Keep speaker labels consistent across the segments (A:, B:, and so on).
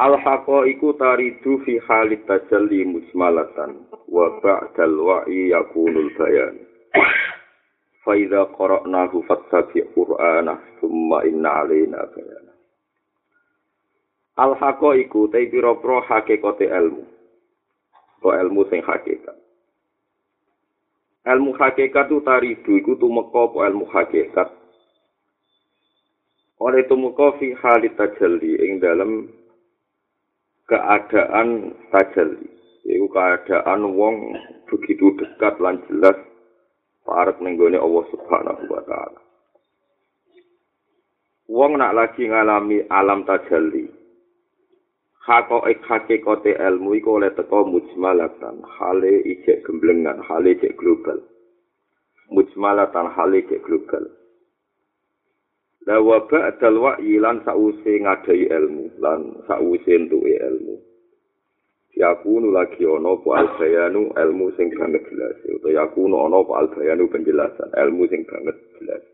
A: Al-haqa iku taridu fi halit tajalli musmalatan wa ba'dal wa'i yakunul bayan. Fa idza qara'nahu fattabi' qur'ana thumma inna 'alaina bayana. Al-haqa iku te pira-pira hakikate ilmu. Ko ilmu sing hakikat. Ilmu hakikat tu taridu iku tumeka apa ilmu hakikat. Oleh tumeka fi halit tajalli ing dalem keadaan tajalli yaitu keadaan wong begitu dekat lan jelas parek nenggone Allah Subhanahu wa taala. Wong nak lagi ngalami alam tajalli hakoik hakikote ilmu iku oleh teko mujmalatan hale ijek gemblengan hale ijek global. Mujmalatan hale ijek global La wa ba'dal wa'yi lan sause ngadai ilmu lan sause entuke ilmu. Yakunu lagi ana apa albayanu ilmu sing banget jelas utawa yakunu ana apa albayanu penjelasan ilmu sing banget jelas.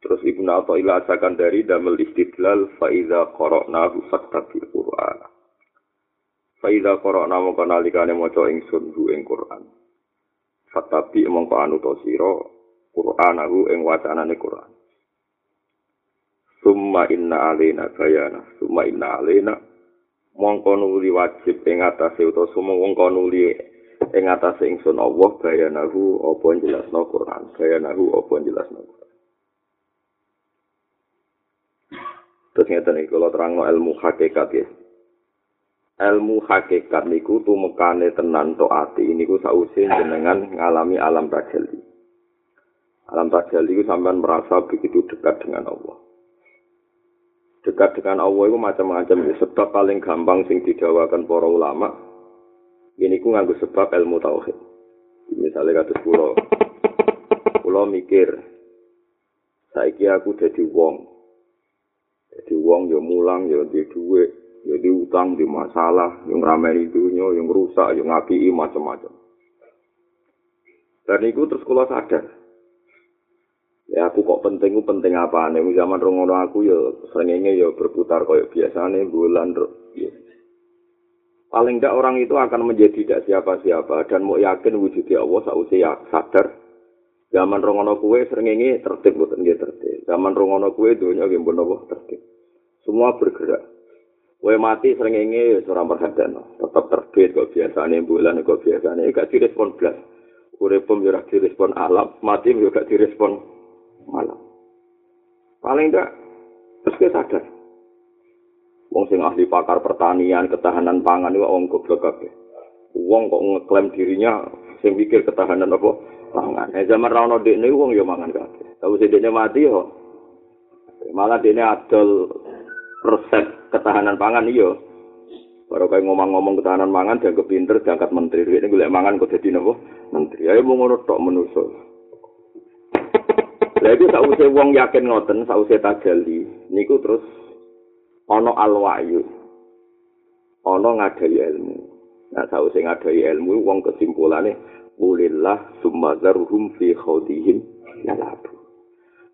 A: Terus Ibnu Athaillah asakan dari damel istidlal fa iza qara'nahu fattabi Qur'an. Fa iza qara'na mongko nalikane maca ingsun bu ing Qur'an. Fattabi mongko anu to sira Qur'anahu ing wacanane Qur'an. Summa inna alina bayana, summa inna alina mongko nuli wajib ing atase utawa summa mongko nuli ing atase ingsun Allah bayanahu apa jelasno Qur'an, bayanahu apa jelasno Qur'an. Terus ngeten iki kula terangno ilmu hakikat ya. Ilmu hakikat niku tumekane tenan to ati niku sause jenengan ngalami alam tajalli. Alam tajalli itu sampean merasa begitu dekat dengan Allah. Dekat dengan Allah itu macam-macam. Sebab paling gampang sing didawakan para ulama, ini ku nganggo sebab ilmu tauhid. Misalnya kata pulau, pulau mikir, saiki aku jadi wong, jadi wong ya mulang ya di duit, ya di utang di masalah, yang ramai dunia, yang rusak, yang ngaki macam-macam. Dan itu terus kalau sadar, ya aku kok penting ku penting apa nih zaman rongono aku ya seringnya ya berputar kayak biasa nih bulan ya. paling tidak orang itu akan menjadi tidak siapa-siapa dan mau yakin wujudnya Allah sausi ya sadar. Zaman rongono kue seringnya tertib bukan dia tertib. Zaman rongono kue dunia game bonobo tertib. Semua bergerak. Kue mati seringnya ya seorang perhatian tetap terbit kok biasa nih bulan kok biasa nih gak direspon belas uripum yo direspon alam. Mati gak direspon malam. Paling enggak terus kita sadar. Wong sing ahli pakar pertanian, ketahanan pangan itu wong goblok kabeh. Wong kok ngeklaim dirinya sing mikir ketahanan apa pangan. Eh zaman ra ono dekne wong ya mangan kabeh. Tahu sing dekne mati yo. Malah dekne adol resep ketahanan pangan iya. Baru kayak ngomong-ngomong ketahanan pangan, dianggap pinter, diangkat menteri. Ini gue mangan kok jadi nopo menteri. Ayo mau ngono tok menusul. Lah iku sause wong yakin ngoten, sause tajalli, niku terus ana alwayu. Ana ngadai ilmu. Nah, sause ngadai ilmu wong kesimpulane ulillah summadzarhum fi khawdihim yalabu.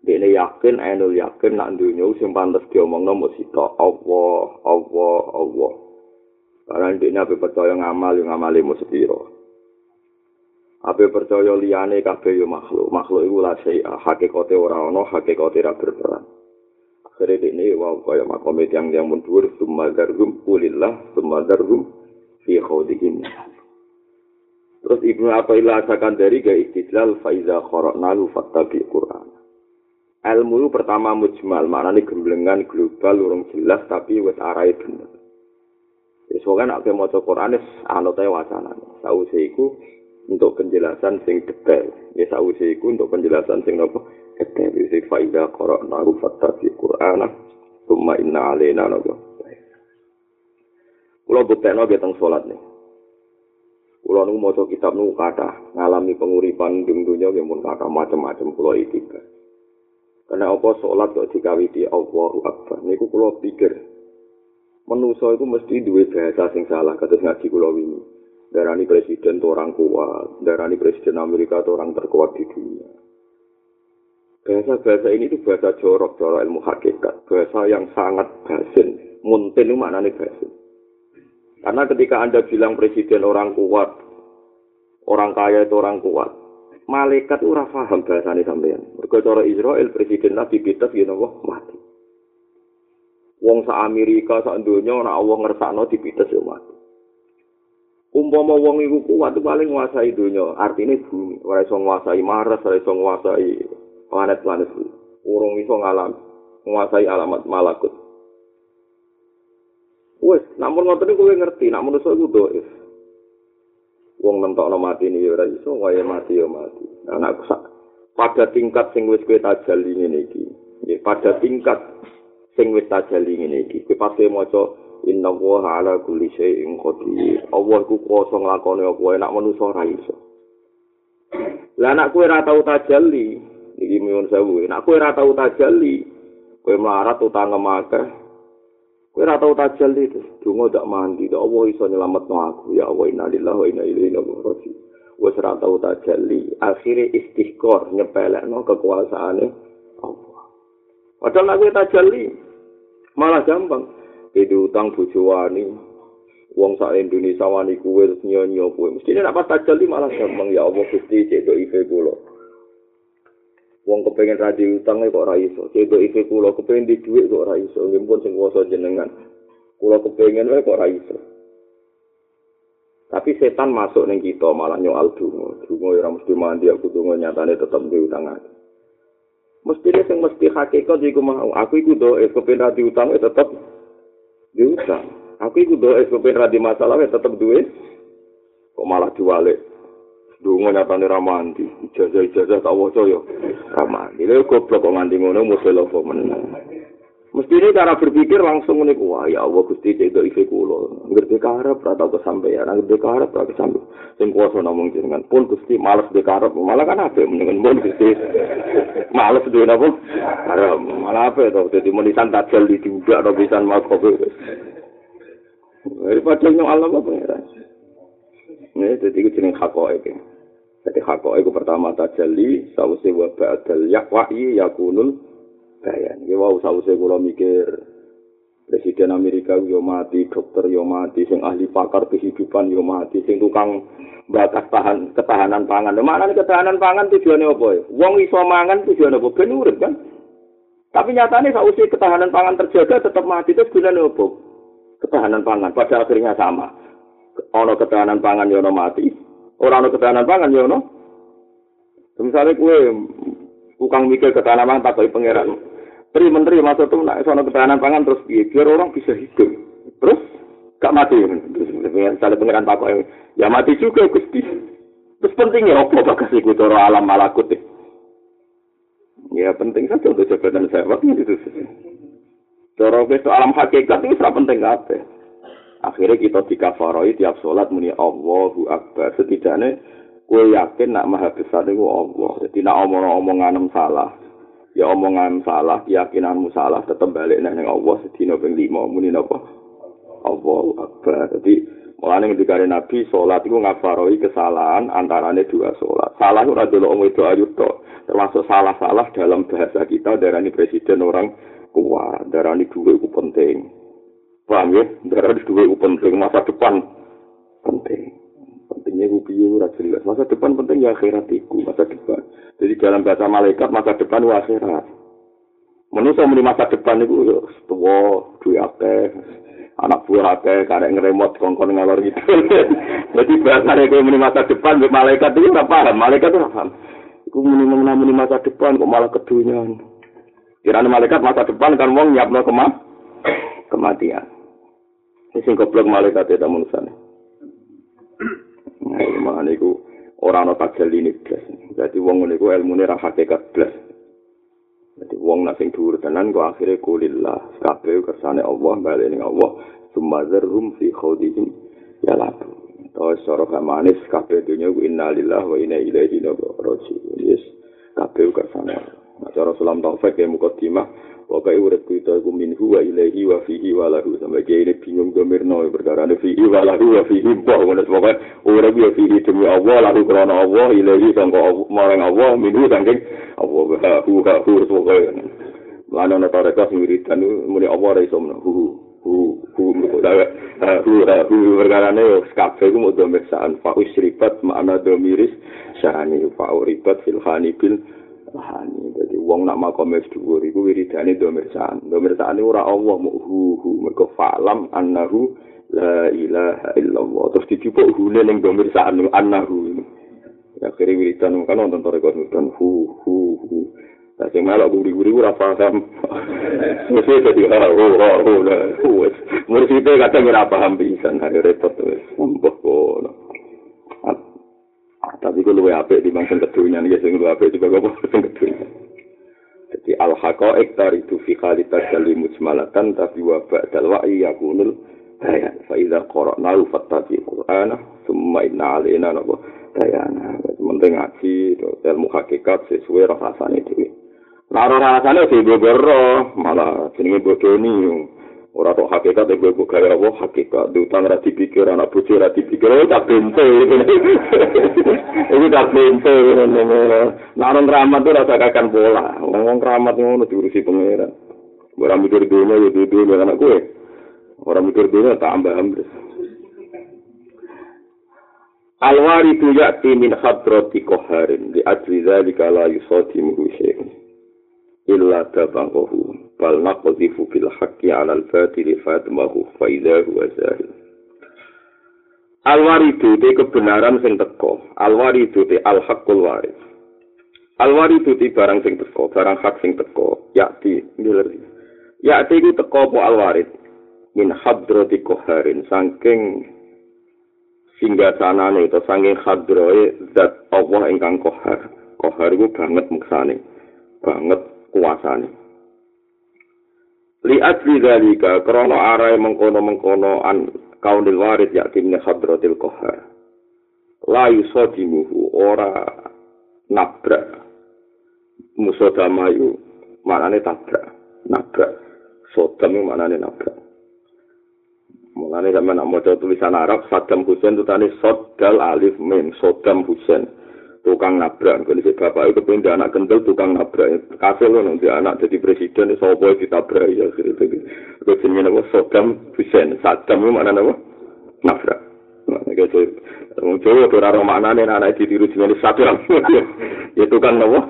A: Dene yakin, ainul yakin nak dunya sing pantes diomongno mesti tok Allah, Allah, Allah. Karena dene ape percaya ngamal, ngamali mesti piro. Ape percaya liyane kabeh yo makhluk. Makhluk iku la sei hakikate ora ana, hakikate ora berperan. Akhire dene wa kaya makome yang yang mundur sumadarhum ulillah sumadarhum fi khawdihim. Terus Ibnu Athaillah asakan dari ga istidlal faiza kharaqnahu fattabi Qur'an. Ilmu pertama mujmal, maknanya gemblengan global urung jelas tapi wis arahe bener. Wis kan nek maca Qur'an anote wacanane. Sause iku untuk penjelasan sing detail. Ya sawise iku untuk penjelasan sing apa? Detail. Jadi faida qara'na fattabi Qur'ana thumma inna alaina napa. Kulo buktekno nggih teng salat nih. Kulo nu maca kitab nu kata ngalami penguripan ing dunya nggih mun kata macam-macam kulo iki. Karena apa salat kok dikawiti Allahu Akbar. Niku kulo pikir manusa itu mesti duwe bahasa sing salah kados ngaji kulo wingi. Darani presiden itu orang kuat, darani presiden Amerika itu orang terkuat di dunia. Bahasa-bahasa ini itu bahasa jorok, jorok ilmu hakikat. Bahasa yang sangat basin. Muntin itu maknanya basin. Karena ketika Anda bilang presiden orang kuat, orang kaya itu orang kuat, malaikat ora paham bahasane sampean. Mergo cara Israel presiden Nabi Peter yen Allah mati. Wong sa Amerika sak donya ora Allah ngersakno dipites mati. Umpama wong iku kuat paling nguasai donya, artine bumi, ora iso nguasai Mars, ora iso nguasai planet-planet urung iso ngalam nguasai alamat malakut. Wes, namun ngoten kowe ngerti, nak manusa iku doif. Wong nentokno mati ini ora iso, wae mati ya mati. Anakku sak pada tingkat sing wis kowe tajali ngene iki. Pada tingkat sing wis tajali ngene iki. Kowe pasti maca inna wa ala kulli syai'in qadir. Allah iku kuwasa nglakoni apa enak manusa ora iso. Lah anak kowe ora tau tajali, iki miun sewu. Nek kowe ora tau tajalli, kowe melarat utang akeh. Kowe ora tau tajalli itu, donga dak mandi, dak Allah iso nyelametno aku. Ya Allah innalillahi wa inna ilaihi raji'un. Wes ora tau tajalli, akhire istighfar nyepelekno kekuasaane Allah. Padahal nek kowe tajalli malah gampang. Jadi utang bojo wani, wong sak Indonesia wani kuwe terus nyonyo kuwe. Mesti nek pas tajalli malah gampang. Ya Allah Gusti cedok ife kula. wong kepengen radi utang kok ora iso. Cedok iki kula kepengen di dhuwit kok ora iso. Nggih pun sing kuwasa jenengan. Kula kepengen wae kok ora iso. Tapi setan masuk ning kita malah nyoal dungo dungo ora mesti mandi aku dungo nyatane tetep di utang aku mesti sing mesti hakikat iku mau. Aku iku do es kepengen radi utang tetep di utang aku iku do es kepengen radi masalah tetep duwe kok malah diwalik Dungo nyatane ra mandi, ijazah-ijazah tak waca yo. Ra mandi. Lha goblok kok nganti ngono musil apa meneng. Mesti ini cara berpikir langsung ini, wah ya Allah Gusti do ife kulo. Ngerti karep ra tau kesampaian, ngerti karep ra kesampaian. Sing kuasa namung jenengan pun Gusti males de karep, malah kan apa mendingan pun Gusti. Males de napa? Karep, malah apa to dadi menisan tajal di diudak no pisan mau kowe. Daripada nyong Allah apa ya? Ini jadi itu jenis hakoik. Jadi hakoik itu pertama tajalli, sausi wa ba'dal yakwa'i yakunul bayan. Ya wow, sausi kula mikir, Presiden Amerika yo mati, dokter yo mati, sing ahli pakar kehidupan yo mati, sing tukang batas tahan ketahanan pangan. Mana nih ketahanan pangan tujuannya apa ya? Wong iso mangan tujuannya apa? Ben urip kan? Tapi nyatanya sausi ketahanan pangan terjaga tetap mati terus gunanya apa? Ketahanan pangan pada akhirnya sama. ana ketahanan pangan yo mati. Ora ana ketahanan pangan yo ono. Misale kue tukang mikir ketahanan pangan tak pangeran. Tri menteri masuk tuh nak ana ketahanan pangan terus piye biar orang bisa hidup. Terus gak mati. Misalnya pangeran tak ya mati juga Gusti. Terus pentingnya apa bagas iku cara alam malakut Ya penting saja untuk jabatan saya waktu itu. Cara alam hakikat itu sangat penting apa? Akhirnya kita dikafaroi tiap sholat muni Allahu Akbar. Setidaknya gue yakin nak maha besar itu Allah. Jadi nak omong-omongan salah. Ya omongan salah, keyakinanmu salah, tetap balik nang Allah. Sedina ping lima muni apa? Allahu Akbar. Jadi mulane ketika Nabi sholat itu ngafaroi kesalahan antaranya dua sholat. Salah itu ora delok wong ayu Termasuk salah-salah dalam bahasa kita darani presiden orang kuat, darani dua itu penting. Paham ya? Darah dua penting masa depan penting. Pentingnya itu piye ora jelas. Masa depan penting ya akhirat itu, masa depan. Jadi dalam bahasa malaikat masa depan itu akhirat. Manusia muni masa depan itu ya tua, dua akeh, anak buah akeh, karek ngeremot kongkon ngalor gitu. Jadi bahasa kowe muni masa depan malaikat itu ora paham, malaikat ora paham. Iku muni muni masa depan kok malah kedunyan. Kirane malaikat masa depan kan wong nyiapno kema kematian. sing goblok malaikat eta manusane. Nah, mana iku ora ana tajal ini blas. Dadi wong ngene iku ilmune ra hakikat blas. Jadi wong nak sing dhuwur tenan kok akhire kulillah. Kabeh kersane Allah bali ning Allah. Sumadzarhum fi khawdihim ya. Terus cara gak manis kabeh dunya ku innalillah wa inna ilaihi raji'un. Yes. Kabeh kersane. Nah, cara sulam taufik ya mukadimah Pokoke urip kita iku minhu wa ilaihi wa fihi wa lahu. Sampai kiai ini bingung domirno perkara ini fihi wa lahu wa fihi. Boh ngono pokoke urip ya fihi demi Allah lahu krana Allah ilaihi sangka marang Allah minhu saking Allah. Wa hu ha hu pokoke. Lan ana tareka sing wiridan muni Allah ra iso hu hu hu hu hu perkara ini kabeh ku mau domir saan fa usribat makna domiris sani fa uribat fil khanibil Hani, jadi wong nak makom es dhuwur iku wiridane domirsan. Domirsan ora Allah mu hu mergo fa'lam annahu la ilaha illallah. Terus dicupuk hune ning domirsan annahu. Ya kiri wiridan kan wonten to rekor wiridan hu hu. Lah sing malah guri-guri ora paham. Mesti dadi hu ha hu la hu. Mesti kadang ora paham pisan, repot wis. Mbah kono. Tapi ku luwe apik di mangsa kedunya nih sing luwe apik di bago sing kedunya jadi al haqaiq taridu fi khalitas kali mujmalatan tapi wa ba'dal wa'i yakunul bayan fa idza qara'na fattabi qur'ana summa inna alaina nabo bayana penting ngaji ilmu hakikat sesuai rasane dhewe. Naro rasane sing malah jenenge bodoni ora tok hakikat nek kowe gawe apa hakikat. Utang ra dipikir anak bojo ra dipikir ora tak bente iki tak bente naron rahmat ora sakakan pola wong rahmat ngono diurusi pangeran. Ora mikir dunia ya dunia anak kowe. Ora mikir dunia tambah ambles Alwari tu min hadrati koharin di ajli zalika la yusadimuhu syai'un illa tabangahu bal naqdhifu bil haqqi 'ala al fatili fatmahu fa idza huwa zahir al waridu te kebenaran sing teko al waridu te al haqqul waris al waridu te barang sing teko barang hak sing teko yakti ngiler yakti ku teko po al warid min hadrati qaharin saking singga sanane utawa saking hadroe zat Allah ingkang kohar kohar iku banget muksane banget kuasane li ajli dalika krana arai mengkono-mengkono an kaunil warid yakin ne hadratil qahar la yusadimuhu ora nabrak. Musodamayu manane tabrak. Nabrak. Sodam manane nabrak. Mulane zaman nak maca tulisan Arab Saddam Hussein itu sodal alif mim Saddam Hussein tukang nabrak. Kalau si bapak itu pengen anak kendel tukang nabrak. Kasil loh nanti anak jadi presiden so boy ditabrak. Ya gitu gitu. Terus ini nama Saddam Hussein. Saddam itu mana nama nabrak. Gitu Wong Jawa ora ora maknane anak ditiru jenenge Saddam. Ya tukang nama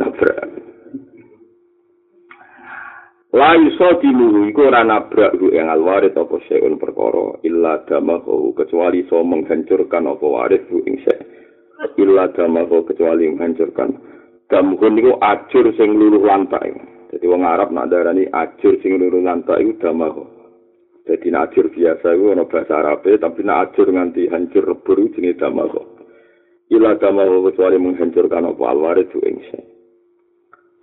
A: nabrak. La iso dilu iku ora nabrak ku ing alwarit apa seun perkara illa damahu kecuali iso menghancurkan apa waris ku ing illa damahu kecuali menghancurkan. Damhun niku ajur sing luluh lantai. Jadi wong Arab nak darani ajur sing luluh lantai iku damahu jadi nak ajur biasa iku ana bahasa Arab tapi nak ajur nganti hancur rebur jenenge damahu illa damahu kecuali menghancurkan apa? Alwaris ku ing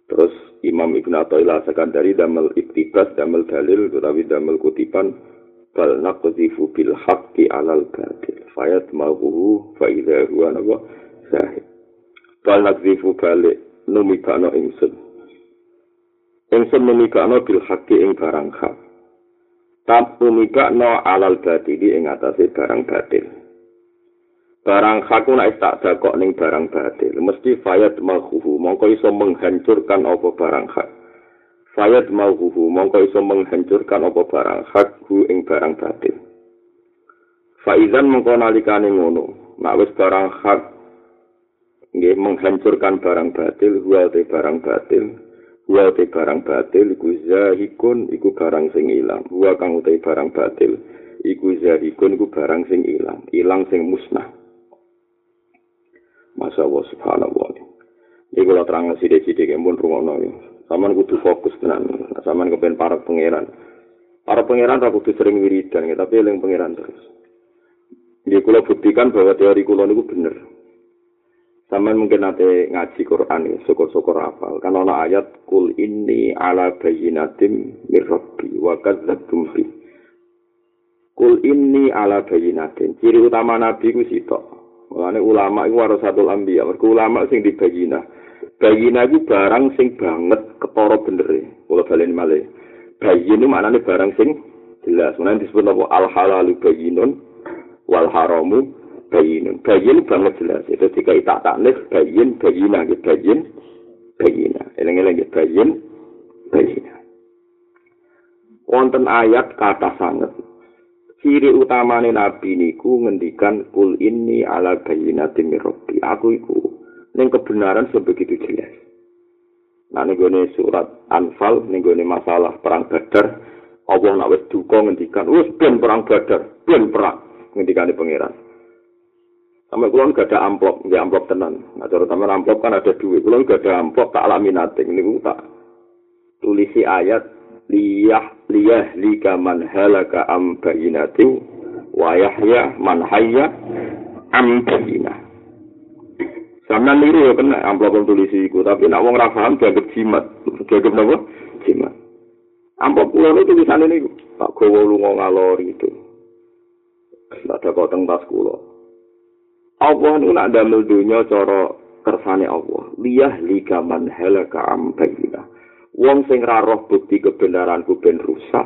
A: terus Imam Ibn Atta'illah sekandari damel iktibas, damel dalil, tetapi damel kutipan bal naqdhifu bil haqqi 'alal batil. Fayat mabuhu fa idza huwa nawa sahih. Bal naqdhifu balik numikano ingsun. Ingsun numikano bil haqqi ing barang hak. Tak numikano 'alal batil ing atase barang batil. Barang hak nek tak dakok ning barang batil mesti fayat mabuhu mongko iso menghancurkan apa barang hak Fayat mauhuhu mongko iso menghancurkan apa barang hak hu ing barang batil. Faizan mongko nalikane ngono, nek wis barang hak nggih menghancurkan barang batil, huwa te barang batil, huwa te barang batil iku zahikun iku barang sing ilang. Huwa kang utai barang batil iku zahikun iku barang sing ilang, ilang sing musnah. Masya Allah subhanallah. Ini kalau terang sidik-sidik yang pun rumah Saman kudu fokus tenan. Saman kepen para pangeran. Para pangeran ra kudu sering wiridan, ya, tapi eling pangeran terus. Dia kula buktikan bahwa teori kula niku bener. Sampai mungkin nanti ngaji Quran ini, syukur-syukur hafal. Kan ada ayat, Kul ini ala bayinatim mirrabbi wa kadzabtum bi. Kul ini ala bayinatim. Ciri utama Nabi itu sitok. Mulanya ulama itu warasatul ambiya. Mereka ulama sing di Bayina itu barang sing banget ketara bener. Kalau balen malih. Bayin itu maknanya barang sing jelas. Mulanya disebut apa? Al-halalu bayinun wal haramu bayin bayin banget jelas itu jika tak taknis bayin bayina gitu bayin bayina eleng eleng gitu bayin bayina wonten ayat kata sangat ciri utamane nabi niku ngendikan kul ini ala bayinatin mirrobi aku iku ning kebenaran sebegitu jelas nah ning surat anfal ning masalah perang badar Allah nak wis duka ngendikan wis ben perang badar ben perang ngendikane pangeran Sampai kulon gak ada amplop, nggak amplop tenan. Nah, terutama amplop kan ada duit. Kulon gak ada amplop, tak alami nating. Ini tak tulisi ayat liyah liyah lika man halaka am bayinati wa yahya man hayya am. Sampeyan niru ya kena amplop tulisi iku, tapi nak wong ra paham dianggap jimat. Dianggap napa? Jimat. Amplop kulon itu tulisannya niku. Tak gowo lunga ngalor itu. Tidak ada kok teng tas kulon. Allah nu nak damel dunya cara kersane Allah. Liyah liga man halaka am bayina. Wong sing ra roh bukti kebenaranku ben rusak,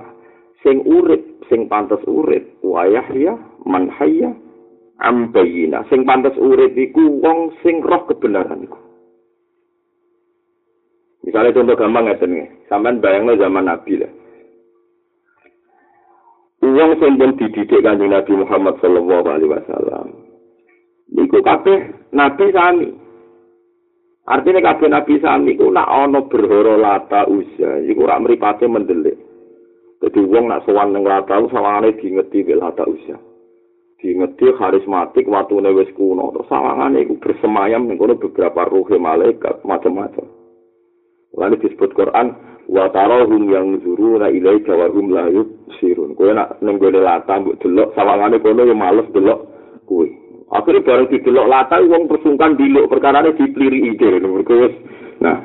A: sing urip, sing pantes urip, wayah ya man hayya am bayina. Sing pantes urip iku wong sing roh kebenaranku. Misalnya contoh gampang ngeten nggih. Sampeyan bayangno zaman Nabi lah. Uang sing dididik kanjeng Nabi Muhammad sallallahu alaihi wasallam. niku kabeh nabi sami artine kabeh nabi sami ku nak ana berhoro lata usia iku ora mripate mendelik dadi wong nak sowan ning lata sawangane diingeti bil lata diingeti karismatik watune wis kuno terus sawangane iku bersemayam ning kono beberapa ruh malaikat macam-macam lalu disebut Quran wa tarahum yang zuruna ilai jawahum la sirun kowe nak ning gone lata mbok delok sawangane kono yo males delok kowe Akhirnya bareng didelok lata wong persungkan diluk perkara ini dipliri ide nomor wis. Nah.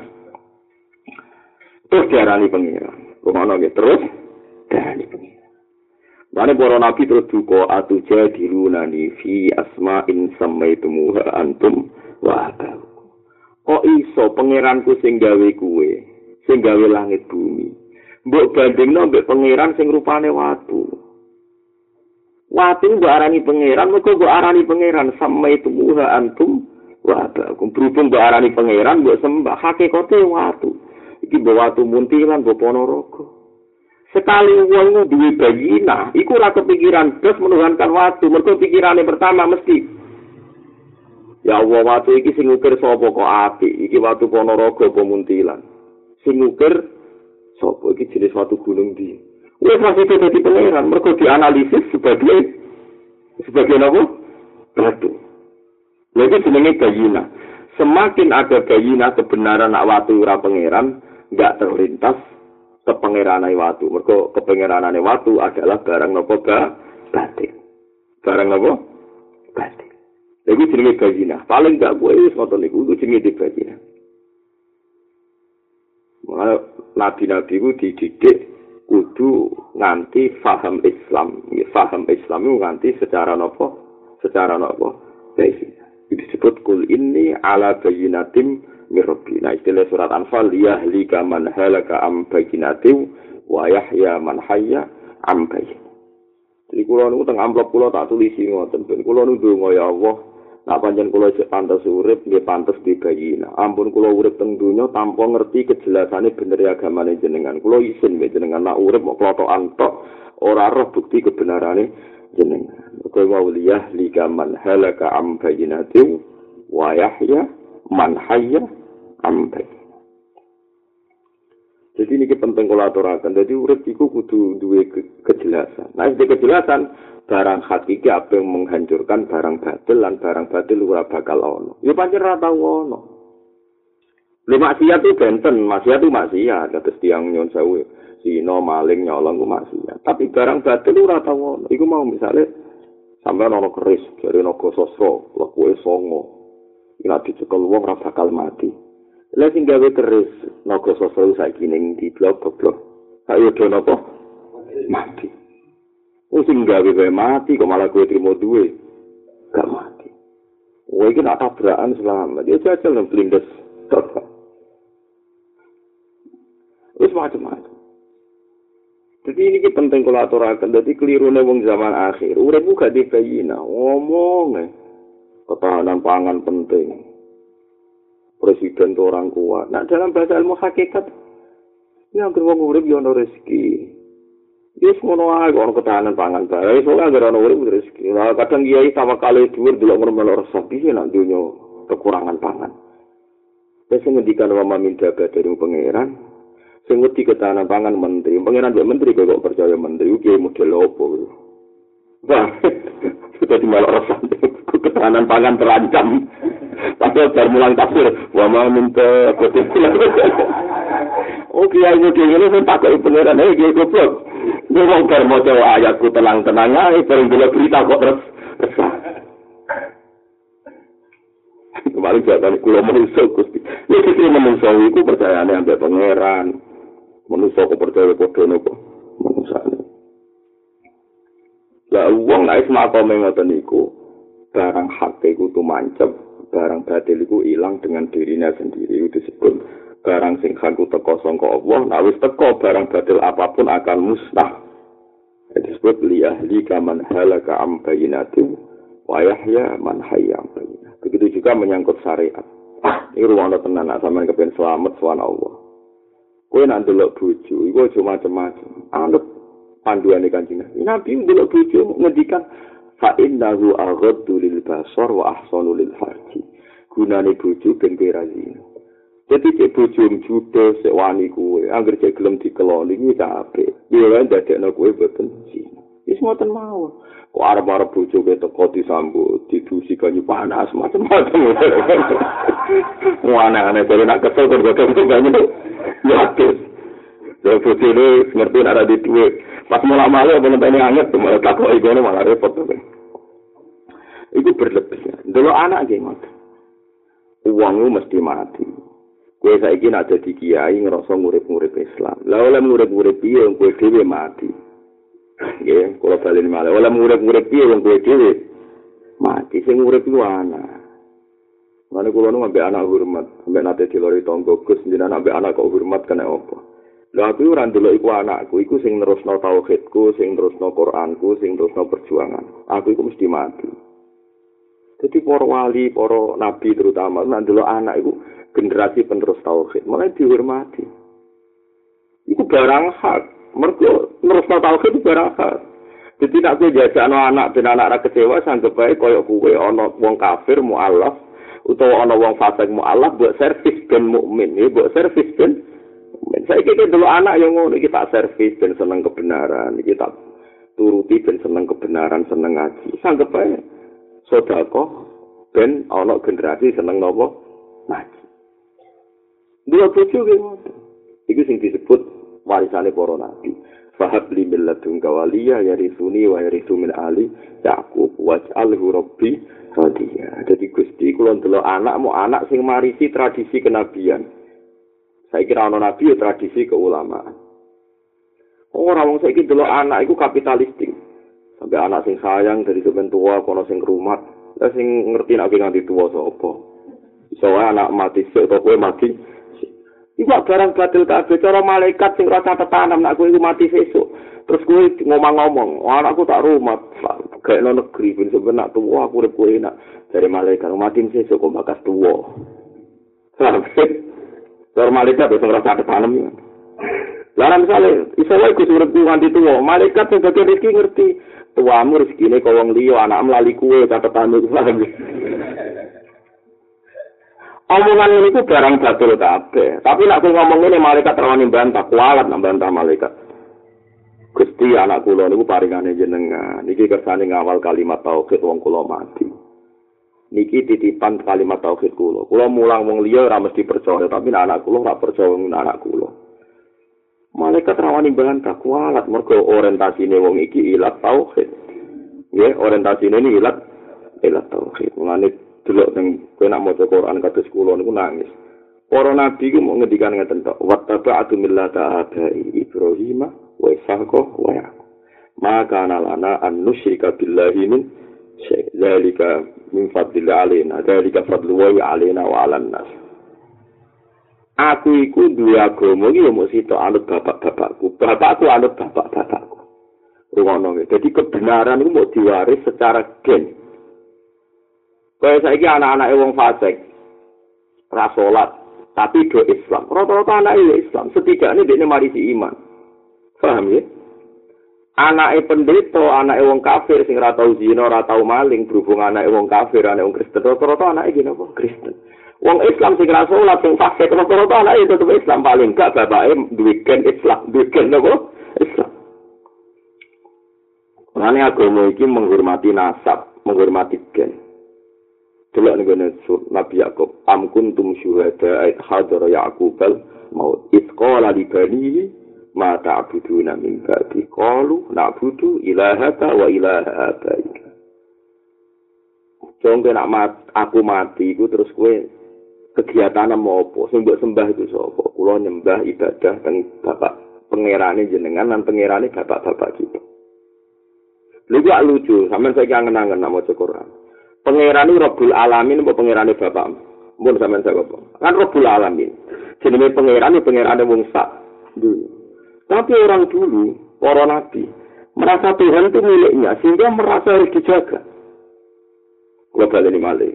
A: Terus diarani pengira. Rumana gitu terus diarani pengira. Mana para nabi terus duka atu jadirunani fi asma'in samaitumuha antum wa. Kok iso pangeranku sing gawe kuwe, sing gawe langit bumi. Mbok bandingno mbek pangeran sing rupane watu. Watu mbok arani pangeran, mergo mbok arani pangeran sama itu muha antum wa berhubung mbok arani pangeran mbok sembah hakikate watu. Iki mbok watu muntilan mbok ponorogo. Sekali wong duwe bayina, iku ora kepikiran terus menuhankan watu, mergo pikirane pertama mesti Ya Allah watu iki sing ngukir sapa kok api, iki watu ponorogo apa muntilan. Sing ngukir sapa iki jenis watu gunung di. Wes masih jadi pangeran, mereka dianalisis sebagai sebagai apa? Batu. Lagi jenenge bayina. Semakin ada bayina kebenaran nak watu pangeran, nggak terlintas kepengeranane watu. Mereka kepengeranane watu adalah barang nopo ba batin. Barang nopo batin. Lagi jenenge bayina. Paling nggak gue wis ngotot niku itu jenenge bayina. Makanya nabi-nabi itu dididik kudu nganti faham Islam. Faham Islam itu nganti secara nopo, secara nopo. Jadi disebut kul ini ala bayinatim mirrobi. Nah istilah surat Anfal yahlika man halaka am bayinatim wa yahya man hayya am bayin. Jadi kulo niku teng amplop kulo tak tulisi ngoten ben kulo niku ya Allah Nak panjen kula cek pantes urip, nggih pantes dibayina. Ampun kula urip teng donya tanpa ngerti kejelasane bener agamane jenengan. Kula isin mbek jenengan nak urip mok klotokan tok, ora roh bukti kebenarane jenengan. Kowe wa liyah lika man halaka am bayinati wa yahya man hayya am Jadi ini penting aturakan. Jadi urip itu kudu dua kejelasan. Nah, ini kejelasan barang hakiki apa yang menghancurkan barang batil dan barang batil ora bakal ono. Ya pancen ora tau ono. Lu maksiat itu benten, maksiat itu maksiat, kata tiang nyon sewu, sino maling nyolong ku maksiat. Tapi barang batil ora tau ono. Iku mau misalnya sampai ono keris dari nogo sosro, lakuwe songo. nek dicekel wong ora bakal mati lha sing gawe terus naga sosok saiki ning di blok goblok ayo do napa mati wong sing gawe wae mati kok malah kowe trimo duwe gak mati Wah, ini nak tabrakan selamat. Dia jajal dan pelindas. Terus macam-macam. Jadi ini penting kalau aturakan. Jadi keliru wong zaman akhir. Urep gak dibayina. Ngomong. Ketahanan pangan penting. Presiden itu orang kuat. Nah dalam bahasa ilmu hakikat. Ini hampir wong urep ya rezeki. Wis ngono ae kok ketahanan pangan bae. Soale agar ono urip rezeki. Lah kadang kiai sama kali dhuwur delok ngremel rasa piye nak dunyo kekurangan pangan. Wis ngendikan wa minta dari pangeran. Sing wedi ketahanan pangan menteri. Pangeran mbek menteri kok percaya menteri kiai model opo. Wah, sudah di malah rasa ketahanan pangan terancam. Padahal bar mulang tafsir, wa minta Oh kiai model ini saya pakai pangeran, eh kiai goblok. Gue mau bar mau ayatku tenang-tenang aja, bareng bila berita kok terus. Kemarin jatuh kulo manusia gusti. Ini kita manusia itu percaya nih ambil pangeran. Manusia kok percaya kode nopo ini. Lah uang naik semata mengotan iku barang hak iku tuh mancep, barang batil iku hilang dengan dirinya sendiri itu disebut barang sing haku teko sangka Allah, nah wis teko barang batil apa pun akan musnah. Disebut liyahli kaman halaka am bayinatin wa man hayya am. Begitu juga menyangkut syariat. Ini ruang tenan nak sampean kepen selamat swan Allah. Kowe nak delok bojo, iku aja macam-macam. Anut panduane Kanjeng Nabi. Nabi delok bojo ngendikan fa innahu aghaddu lil basar wa ahsanu lil farji. Gunane bojo ben zina. Jadi cek bujum judo sewani kue, angger cek gelem dikeloni kuwi kabeh. Yo lan dadekno kue boten zina. Wis ngoten mawon. Kok arep-arep bojo ke teko disambut, didusi kanyu panas macam-macam. Wana-wana dhewe nak kesel kok banyu. Ya terus. Ya bojo ini ngerti ada di duit. Pas mulai malu apa nanti anget, malah takut ibu malah repot. Itu berlebih. Dulu anak gimana? Uangmu mesti mati. Kue saiki nak jadi kiai ngerasa ngurip-ngurip Islam. Lah oleh ngurip-ngurip piye wong kue dhewe mati. Nggih, kula bali malah. Oleh ngurip-ngurip piye wong kue dhewe mati sing ngurip iku ana. Mane kula nu ambek anak hormat, ambek nate dilori tonggo Gus jenengan ambek anak kok hormat kena apa? Lah aku ora ndelok iku anakku, iku sing nerusno tauhidku, sing nerusno Qur'anku, sing nerusno perjuangan. Aku iku mesti mati. Jadi para wali, para nabi terutama, nak ndelok anak iku generasi penerus tauhid mulai dihormati itu barang hak mergo terus tauhid itu barang hak jadi nak gue jajak anak dan anak anak kecewa sanggup baik koyok kue ono wong kafir mualaf utawa ono wong fasik mualaf buat servis ben mukmin buat servis ben saya kira dulu anak yang ngono kita servis ben seneng kebenaran kita turuti ben seneng kebenaran seneng ngaji sanggup baik sodako ben ono generasi seneng nopo ngaji Dua ge ngoten. Iku sing disebut warisane para nabi. Fahab li milladun kawaliya yarisuni wa min ali Yaqub waj'alhu rabbi radiya. Jadi Gusti ndelok anak mau anak sing marisi tradisi kenabian. Saya kira ana nabi ya tradisi keulamaan. Ora wong saiki delok anak iku kapitalistik. Sampai anak sing sayang dari sepen tua kono sing rumat. Lah sing ngerti nek nganti tua sapa. Iso anak mati sik to kowe mati Iku barang batil kabeh cara malaikat sing rasa tetanam nak kowe iku mati sesuk. Terus kowe ngomong-ngomong, anakku tak rumah, kayak no negeri ben sebenak tuwa aku urip kowe enak. Dari malaikat mati sesuk kok bakas tuwa. Sampai cara malaikat wis rasa tetanam ya. Lah misale iso wae ku urip nganti tuwa, malaikat sing dadi rezeki ngerti tuamu rezekine kok wong liya anak mlali kuwe catetan iku. omongan ini ku barang batul kabeh. Tapi nak ngomong ini malaikat rawani bantah, kualat nak bantah malaikat. Gusti anak kula niku paringane jenengan. Niki kersane ngawal kalimat tauhid wong kula mati. Niki titipan kalimat tauhid kula. Kula mulang wong liya ora mesti percaya, tapi anak kula ora percaya wong anak kula. Malaikat rawani bantah kualat mergo orientasine wong iki ilat tauhid. Ya, orientasine ini ilat ilat tauhid. Mulane delok teng Kowe nak maca Quran kados kula niku nangis. Para nabi ku mau ngendikan ngeten tok. Wattaba'tu millata abai Ibrahim wa Ishaq wa Yaqub. Maka lana an nusyrika billahi min syai. Dzalika min fadlillah alaina. Dzalika fadlu wa alaina wa 'alan nas. Aku iku duwe agama iki ya mung sitok anut bapak-bapakku. Bapakku anut bapak-bapakku. Rungono Jadi kebenaran itu mau diwaris secara gen. Kaya saiki anak-anak wong fasik. Rasolat. Tapi do Islam. Rata-rata anak Islam. Setidaknya dia mari si iman. Paham ya? Anak pendeta, anak wong kafir, sing ratau zina, ratau maling, berhubung anak wong kafir, anak wong Kristen, rata-rata anak gini apa? Kristen. Wong Islam sing ra salat sing fasik rata-rata ana itu tetep Islam paling gak bapake duwe gen Islam, duwe gen napa? Islam. Mane agama iki menghormati nasab, menghormati gen. Delok ning sur Nabi Yakub, am kuntum syuhada ayat hadara Yakub al maut. Isqala li banihi ma ta'buduna min ba'di. Qalu na'budu ilahaka wa ilaha abaika. Contoh nak aku mati, iku terus kue kegiatan mau apa? Sing mbok sembah itu sapa? Kula nyembah ibadah teng bapak pangerane jenengan lan pangerane bapak-bapak kita. Lha gak lucu sampean saya kangen-kangen nama Quran. Pangeran itu Rabbul Alamin apa pangerane bapak. Mun sampean saya apa? Kan Rabbul Alamin. Jenenge pangeran itu pangerane wong sak. Dulu tapi orang dulu para nabi merasa Tuhan itu miliknya sehingga merasa harus dijaga Gua balik malah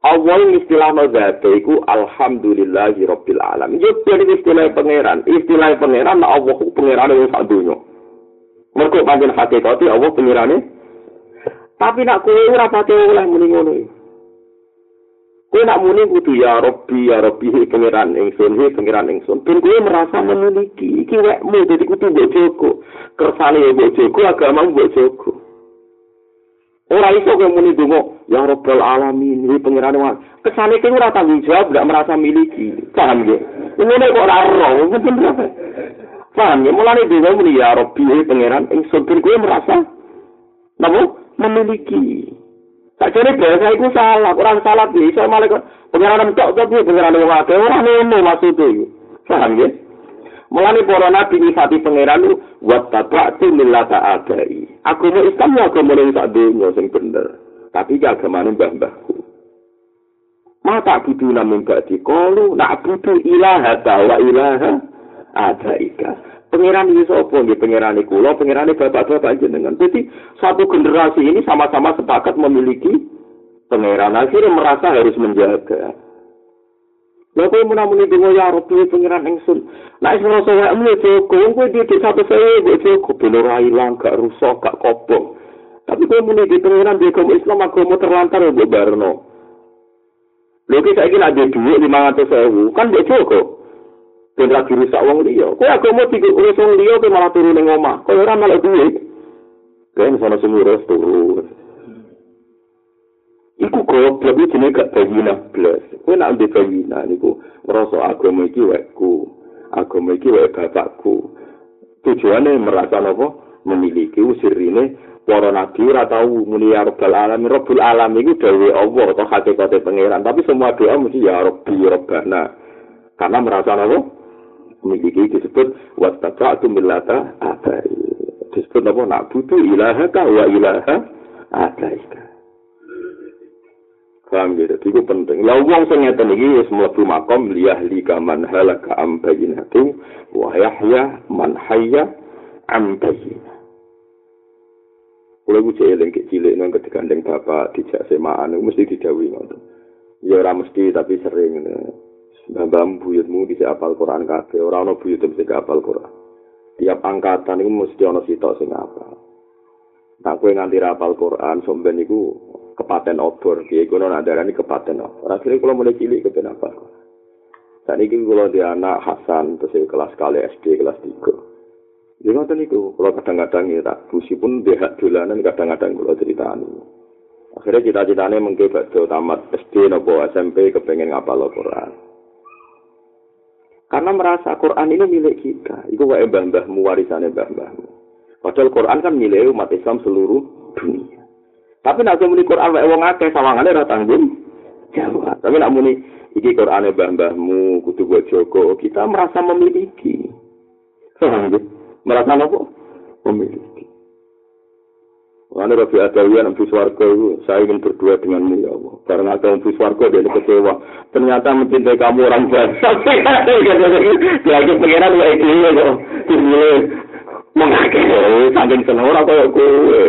A: Awal istilah mazhabe iku alhamdulillahi rabbil alamin. Yo dari istilah pangeran, istilah pangeran nah Allah ku pangeran wong sak donya. Mergo pancen hakikate Allah pangerane. Tapi nak kowe ora pati oleh muni ngono iki. Kowe nak muni kudu ya Rabbi ya Rabbi pangeran ingsun he pangeran ingsun. Ben kowe merasa memiliki iki wekmu dadi kudu mbok jogo. Kersane mbok jogo agama mbok jogo. Ora iso kowe muni donga ya rabbal alamin iki pangeran wae. Kesane kowe ora tanggung jawab gak merasa miliki. Paham ge? Ngene kok ora ero, mungkin berapa? Paham ya? Mulane donga muni ya rabbi iki pangeran ing sopir kowe merasa napa memiliki. Tak jare bahasa iku salah, ora salah malah kok pangeran tok tok pangeran wong akeh ora ngono maksud e. Paham ge? Mulane para nabi nyifati pangeran lu wa tabatu millata abai. Aku mau Islam ya agama ning sak donya sing bener. Tapi ya agamane mbah-mbahku. Mata budu namun gak dikolu, nak budu ilaha wa ilaha abaika. Pangeran ini sapa nggih pangeran iku kula, pangeran bapak-bapak jenengan. Jadi satu generasi ini sama-sama sepakat memiliki pangeran. Akhirnya merasa harus menjaga. Lha kowe menamuni donga ya Rabbi pengiran ingsun. Nek wis ngrasa wae mule cukup, kowe di satu saya mbok cukup ben ora ilang, gak rusak, gak kobong. Tapi kowe muni di pengiran di agama Islam agama terlantar mbok barno. Lha iki saiki nek ada dhuwit 500.000, kan mbok cukup. Ben lagi rusak wong liya. Kowe agama urus wong liya kowe malah turu ning omah. Kowe ora malah duit. Kan sono semua turun. Iku goblok iki jenenge gak bayina blas. Kowe nak ndek bayina niku ngrasa agama iki wekku. Agama iki wek bapakku. Tujuane merasa napa? Memiliki usirine para nabi ora tau muni ya rabbal alamin. Rabbul alamin iku dhewe Allah atau hakikate pangeran. Tapi semua doa mesti ya rabbi rabbana. Karena merasa napa? Memiliki disebut wattaba'tu millata abai. Disebut napa? Nak butuh ilaha ka wa ilaha abaika. Paham gitu, itu penting. Lah wong sing ngeten iki wis mlebu makom liyahli kaman halaka am bayinatu wa yahya man hayya am bayinah. Kulo ku cilik ke cilik nang kedigandeng bapak dijak semaan mesti ngoten. Ya ora mesti tapi sering Mbah buyutmu bisa apal Quran kabeh, ora ana buyut sing apal Quran. Tiap angkatan iku mesti ana sitok sing apal. Tak kowe nganti apal Quran, somben iku kepaten obor. Kiai kuno nadarani kepaten obor. Akhirnya kalau mulai cilik kepen apa saat ini kalau dia anak Hasan terus kelas kali SD kelas tiga. Dia ngerti niku. Kalau kadang-kadang ya tak busi pun dia dolanan kadang-kadang kalau cerita akhirnya cita-citanya bakal tamat SD nopo SMP kepengen ngapal Quran karena merasa Quran ini milik kita itu wae mbah-mbahmu warisannya mbah-mbahmu padahal Quran kan milik umat Islam seluruh dunia Tapi nek muni Quran wae wong akeh sawangane ora tanggung jawab. Tapi nek muni iki Qurane mbah-mbahmu kudu buat Joko, kita merasa memiliki. Merasa apa? Memiliki. Mana Rabi Adawiyan Abu Swarga itu, saya ingin berdua denganmu ya Allah. Karena ada Abu Swarga dia kecewa. Ternyata mencintai kamu orang biasa. Lagi pengiran kayak gini kok. Ini mengakhiri, saking seneng orang kayak gue.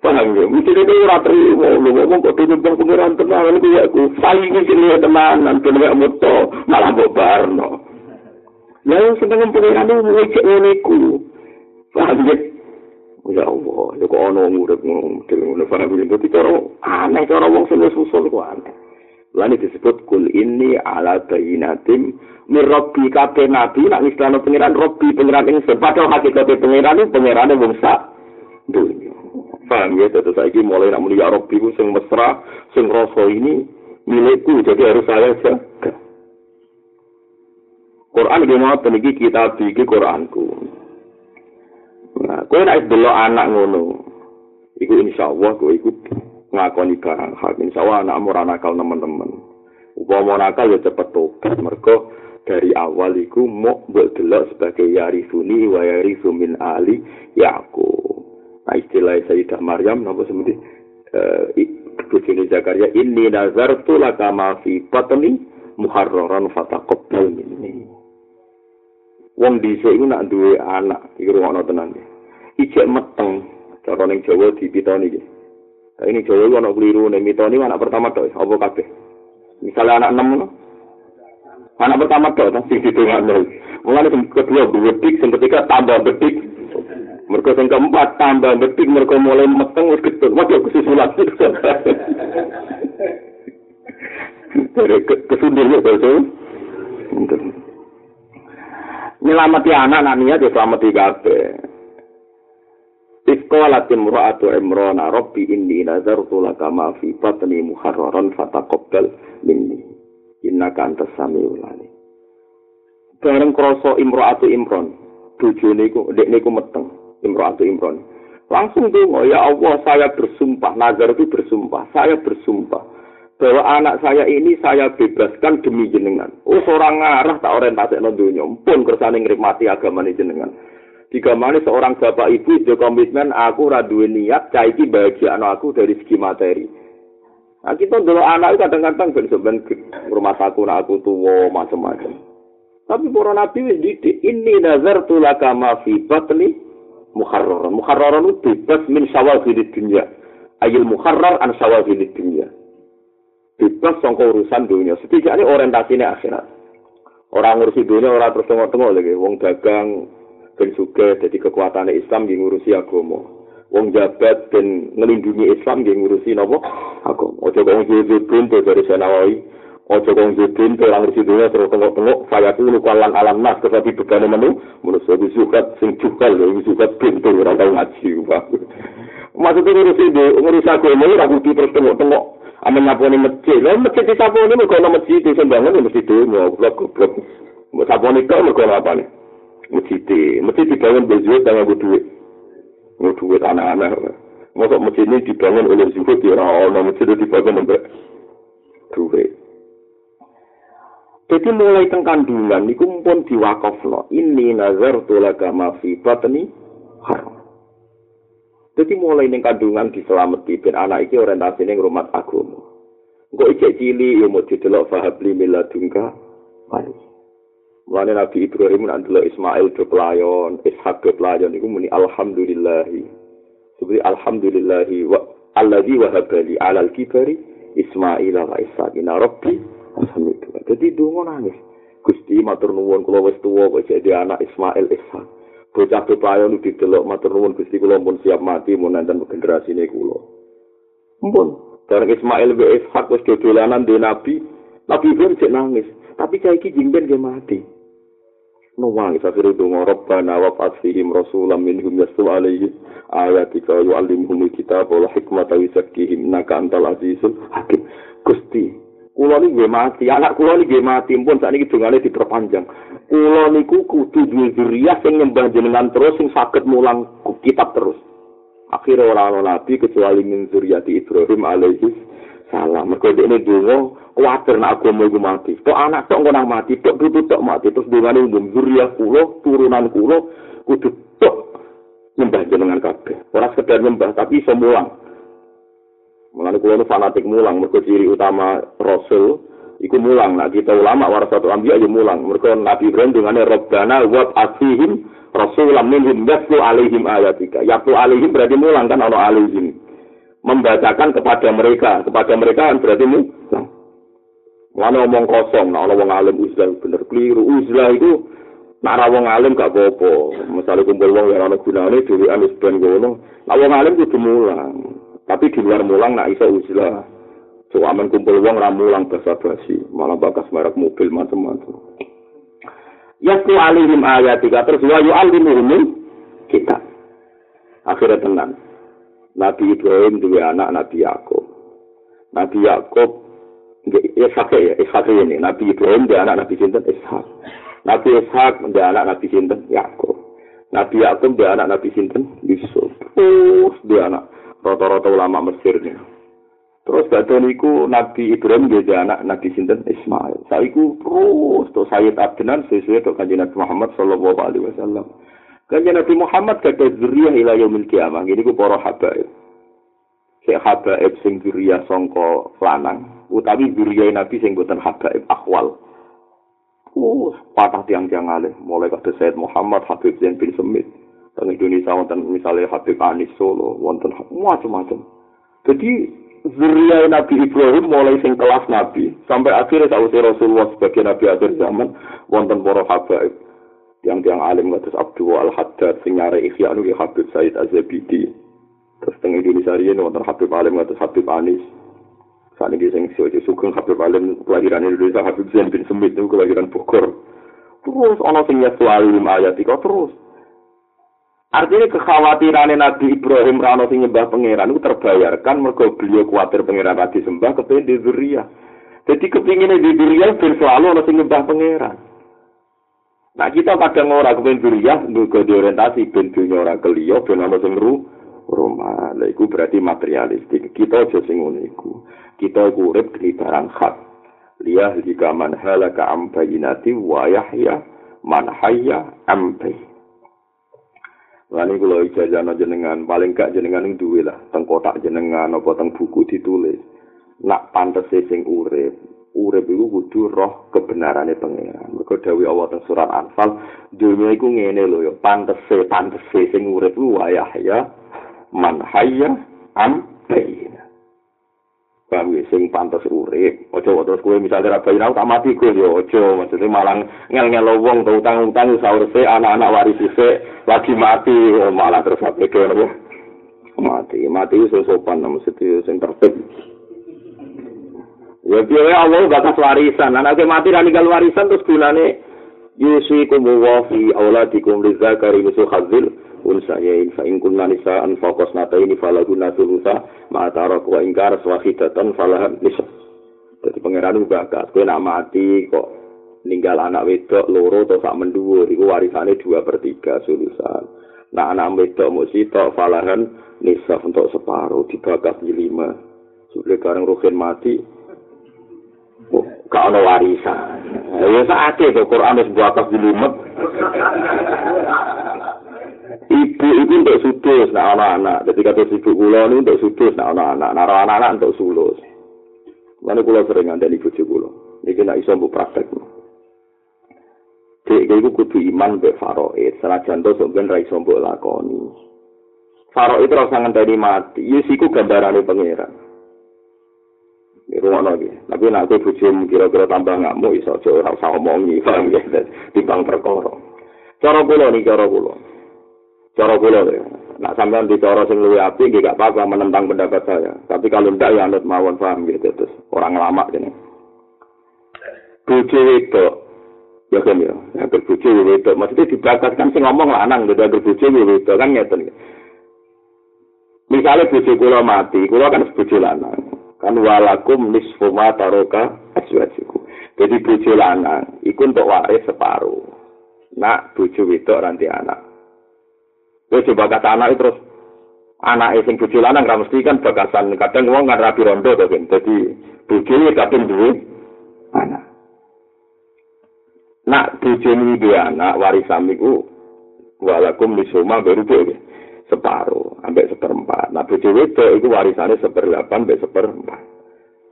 A: Paham ya? Mesti itu ora terima. Lu ngomong kok tutup bang pengiran tenang. Ini kayak gue. Saling sini ya teman. Nanti nggak muto. Malah gue barno. Lalu seneng pengiran itu mau cek Paham ya? Ya Allah, ya kok ana urip ngono, ngono paham ya. Dadi cara aneh cara wong sing wis usul kok aneh. Lan disebut kul ini ala bayinatim mir rabbi kabeh nabi nak istilah pangeran rabbi pangeran ing padahal hakikat pangeran itu pangeran wong sak dunya. Paham ya, terus saiki mulai nak muni ya rabbi ku sing mesra, sing rasa ini milikku, jadi harus saya jaga. Quran iki mau iki kitab iki Quranku. Nah, kowe nek delok anak ngono, iku insyaallah kowe iku ngakoni barang hak. Insyaallah anak ora nakal teman-teman. Upama nakal ya cepet tobat mergo dari awal iku mau mbok delok sebagai yarifuni wa yarifu min ali yaku. Nah, istilah Sayyidah Maryam napa semuti eh uh, Zakaria inni nazartu laka ma fi batni muharraran fataqabbal minni. Wong dhisik iku nak duwe anak iki rumono tenan iki ijek meteng cara ning Jawa dipitoni iki Nah, ini Jawa itu anak keliru, nih mitoni anak pertama tuh, apa kabeh? Misalnya anak enam, anak pertama tuh, sing di tengah nol. Mulai kedua bedik, yang ketiga tambah bedik. Mereka yang keempat tambah bedik, mereka mulai meteng, wis getun. Waduh, kesusulan. Kesundirnya, betul. Nyelamati anak anak niat ya selamati kabeh. Iskolat imra'atu imrona rabbi inni nazartu laka ma fi batni muharraran fataqabbal minni innaka antas samiul alim. Bareng krasa imra'atu imron, bojone iku ndek niku meteng imra'atu imron. Langsung donga ya Allah saya bersumpah nazar itu bersumpah saya bersumpah bahwa anak saya ini saya bebaskan demi jenengan. Oh seorang ngarah tak orientasi no dunia, pun kersane ngrimati agama ini jenengan. Jika mana seorang bapak ibu itu komitmen aku raduin niat caiki bahagia anak aku dari segi materi. Nah kita dulu anak itu kadang-kadang ben rumah saku nak aku tua macam-macam. Tapi para nabi didik ini nazar tulaka ma fi batni muharrar. Muharrar itu bebas min di dunia. Ayil muharrar an sawal di dunia. Bebas sangka urusan dunia. Setidaknya orientasinya akhirat. Orang ngurusi dunia, orang terus tengok-tengok lagi. Wong dagang, ben suge, jadi kekuatan Islam yang ngurusi agama. Wong jabat dan ngelindungi Islam yang ngurusi nopo agama. Ojo kong jebin pintu dari Senawawi. Ojo kong jebin pintu orang ngurusi dunia terus tengok-tengok. Saya tuh lupa alam alam nas, tetapi begani menu. Menurut saya sukat sing cukal, sukat pintu orang tahu ngaji. Maksudnya ngurusi ngurusi agama, orang terus tengok-tengok. Ame nyaponi masjid. Lah masjid disaponi mergo ana masjid di sembangan mesti dungo, goblok goblok. Mbok saponi kok mergo apa nih? Masjid, masjid dibangun bezuit dengan duit. Mau duit anak-anak. Masa masjid ini dibangun oleh zuhud ya orang masjid itu dibangun oleh duit. Jadi mulai teng kandungan niku pun diwakafno. Ini nazar tulaga mafi batni haram. Jadi mulai ning kandungan diselamati ben anak iki orientasine ngrumat agama. Engko ijek cili yo mau didelok fahabli miladungka wali. Mulane Nabi Ibrahim nak delok Ismail do pelayon, Ishak do pelayon iku muni alhamdulillah. Seperti alhamdulillah wa alladzi wahabali alal kibari Ismail wa Ishak ina rabbi alhamdulillah. Jadi donga nangis. Gusti matur nuwun kula wis tuwa kok jadi anak Ismail Ishak. Bocah bepayon di delok matur nuwun Gusti kula pun siap mati mun nenten generasi ini kula. Mpun, bareng Ismail be Ishak wis dodolanan di Nabi, Nabi pun cek nangis, tapi saiki jingben ge mati. Nuwang isa kira donga Rabbana wa fasihim rasulam minhum yasu alaihi ayatika yu'allimuhum kitab wal hikmata wa yuzakkihim innaka antal azizul hakim. Gusti, kula niki nggih mati, anak kula niki nggih mati, pun sakniki dongane diperpanjang. Kula niku kudu duwe zuriyah sing nyembah jenengan terus sing saged mulang kitab terus. akhirnya orang nabi kecuali min zuriati Ibrahim alaihi salam. Mereka ini dulu khawatir nak agama itu mati. Tok anak tok ngonang mati, tok putu tok mati. Terus dengan umum zuriat kulo, turunan kulo, kudu tok nyembah jenengan kabeh. Orang sekedar nyembah tapi iso mulang. Mengenai kulo itu fanatik mulang. Mereka ciri utama Rasul iku mulang. Nah kita ulama warasatul ambiya ya mulang. Mereka Nabi Ibrahim dengan Rabbana wat asihim Rasulam minhum yatlu alaihim ayatika. Yatlu alaihim berarti mulang kan ono alaihim. Membacakan kepada mereka. Kepada mereka kan berarti mulang. Mana ngomong kosong, nah orang alim uzlah bener keliru. Uzlah itu nak wong alim gak apa-apa. Misalnya kumpul wong yang ana gunane dhewe anis ben ngono. Nak wong alim kudu mulang. Tapi di luar mulang nak iso. So aman kumpul wong ra mulang basa-basi, malah bakas merek mobil macam-macam. yasku alihim ayatika. Terus wa yu'allimuhum kita akhirnya tenang. Nabi Ibrahim dua anak Nabi Yakub Nabi Yakub Ishak ya Ishak ini. Nabi Ibrahim dia anak Nabi Sinten Ishak. Nabi Ishak dia anak Nabi Sinten Yakub Nabi Yakub dia anak Nabi Sinten Yusuf. Terus dia anak rata-rata ulama Mesir nih Terus badhe niku Nabi Ibrahim dhewe anak Nabi sinten Ismail. Saiku terus to Sayyid Abdnan sesuai to kanjeng Nabi Muhammad sallallahu alaihi wasallam. Kanjeng Nabi Muhammad kata zuriyah ila yaumil kiamah. Gini ku para habaib. Sing habaib sing zuriyah sangka lanang, utawi zuriyah Nabi sing boten habaib akhwal. Uh, patah tiang-tiang alih. Mulai kata Sayyid Muhammad, Habib Zain bin Semit. Teng Indonesia wonten misalnya Habib Anis Solo, wonten macam-macam. Jadi zuriya Nabi Ibrahim mulai sing kelas Nabi sampai akhirnya sausi Rasulullah sebagai Nabi akhir zaman wonten para habaib. Yang tiang alim ngatus Abdul Al Haddad sing nyare ikhya anu Habib Said Azabidi terus teng Indonesia ini wonten Habib alim ngatus Habib Anis. Saat ini sing si Sugeng Habib alim kelahiran Indonesia Habib Zain bin Semit itu kelahiran Bogor. Terus ono sing nyetu alim ayat terus Artinya kekhawatiran Nabi Ibrahim rano sing nyembah pangeran itu terbayarkan mergo beliau khawatir pangeran lagi sembah kepengin di Zuria. Jadi kepingin di Zuria ben selalu ana sing nyembah pangeran. Nah kita kadang ora kepengin Zuria nggo diorientasi ben dunya ora keliyo ben ana sing ru rumah. Lah iku berarti materialistik. Kita aja sing ngono iku. Kita iku urip di barang hak. Liyah jika man halaka am bayinati wa yahya man hayya am. Lani kula ijazah jenengan, paling gak jenengan ing duwe lah, teng kotak jenengan apa teng buku ditulis. Nak pantes sing urip, urip iku kudu roh kebenarane pangeran. Mergo dawuh Allah teng surat Anfal, dunya iku ngene lho ya, pantes pantes sing urip ku wayah ya man hayya am bayina. Paham ya sing pantes urip. Aja terus kowe misale ra bayar tak mati kowe yo aja maksudnya malang ngel-ngel wong to utang-utang sahur anak-anak waris se lagi mati. Oh, malah terus apa ke mati mati iso sopan nang mesti sing tertib. Ya piye Allah bakas warisan. Anak mati ra ninggal warisan terus gunane yusikum wa fi auladikum lizakari misu khazil unsayain fa in kunna nisaan faqas nataini falahunna thulutha ma tarak wa ingkar swahidatan falahan nisa dadi pangeran bakat kowe nak mati kok ninggal anak wedok loro atau sak mendhuwur iku warisane 2 per 3 sulusan nah anak wedok mung sitok falahan nisa untuk separuh dibakas di lima sudah kareng ruhin mati Oh, gak ada warisan. Ya sakit kok Quran wis bakas di lima. Ibu itu untuk sudus nak anak-anak jadi kata ibu kula ini untuk sudus nak anak-anak naruh anak-anak untuk sulus mana kula sering ada ibu kula ini nak iso mbok praktek Dek iku kudu iman be senajan to sampeyan ra iso mbok lakoni. Faraid ora sangen tadi mati, yes iku gambarane pangeran. Ini rumah lagi. Tapi nanti bujum kira-kira tambah ngamuk, iso aja ora usah ngomongi, paham ya? Di bang perkara. Cara kula nih, cara kula. Cara kula ya. Nak sampean bicara sing luwih apik nggih gak apa-apa menentang pendapat saya. Tapi kalau ndak ya anut mawon paham gitu terus orang lama gini. Bojo wedok ya kan ya, ya berbojo wedok maksudnya dibakaskan sing ngomong lanang gitu berbojo wedok kan ngeten. Misalnya bojo kula mati, kula kan bojo lanang. Kan walakum nisfu ma taroka aswajiku. Jadi bojo lanang iku untuk waris separuh. Nak bojo wedok nanti anak. Kowe coba kata anak terus Anak sing bojo lanang ra mesti kan bakasan kadang wong kan rapi rondo to kan. Dadi bojo kadang duwe anak. Nak bojo duwe anak warisan iku walakum baru separuh sampai seperempat. Nah bojo wedok iku warisane seperdelapan sampai seperempat.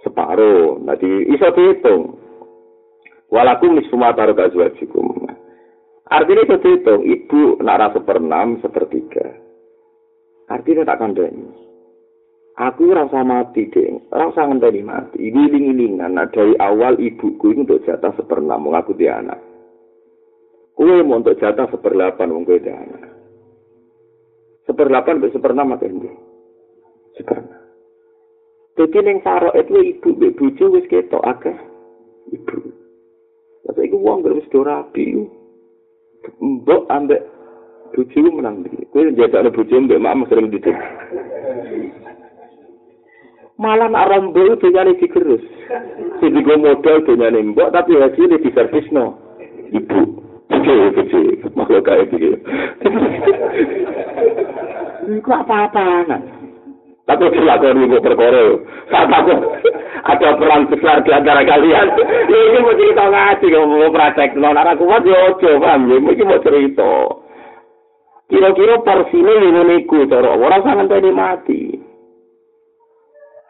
A: Separuh. Nanti iso dihitung. Walakum taruh kazwajikum. Artinya itu dihitung. Ibu nak rasa seperenam, sepertiga. Artinya tak kandani. Aku rasa mati, deh. Rasa ngenteni mati. Giling-gilingan. Nah, dari awal ibuku ini untuk jatah seperenam. Mengaku dia anak. Kue mau untuk jatah seperlapan. Mengaku dia anak. Seperlapan, seperenam atau ini? Seperenam. Jadi yang saro itu ibu, ibu ju wis ketok akeh. Ibu. Masa itu uang gak wis do rapi. Mbok ambek bojo menang iki. Kowe jaga ana bojo mbek mak sering didik. Malah nak rombo itu nyari digerus. Sing digo modal dunyane mbok tapi hasilnya di servisno. Ibu. Oke, oke, makhluk kayak gitu. Iku apa-apa, Tapi dilakoni kok perkara. Tak takut ada perang besar di antara kalian. Ya ini mau cerita ngaji, mau praktek. Non anak kuat ya ojo, paham ya. Ini mau cerita. Kira-kira porsinya ini niku, cara orang sangat tadi mati.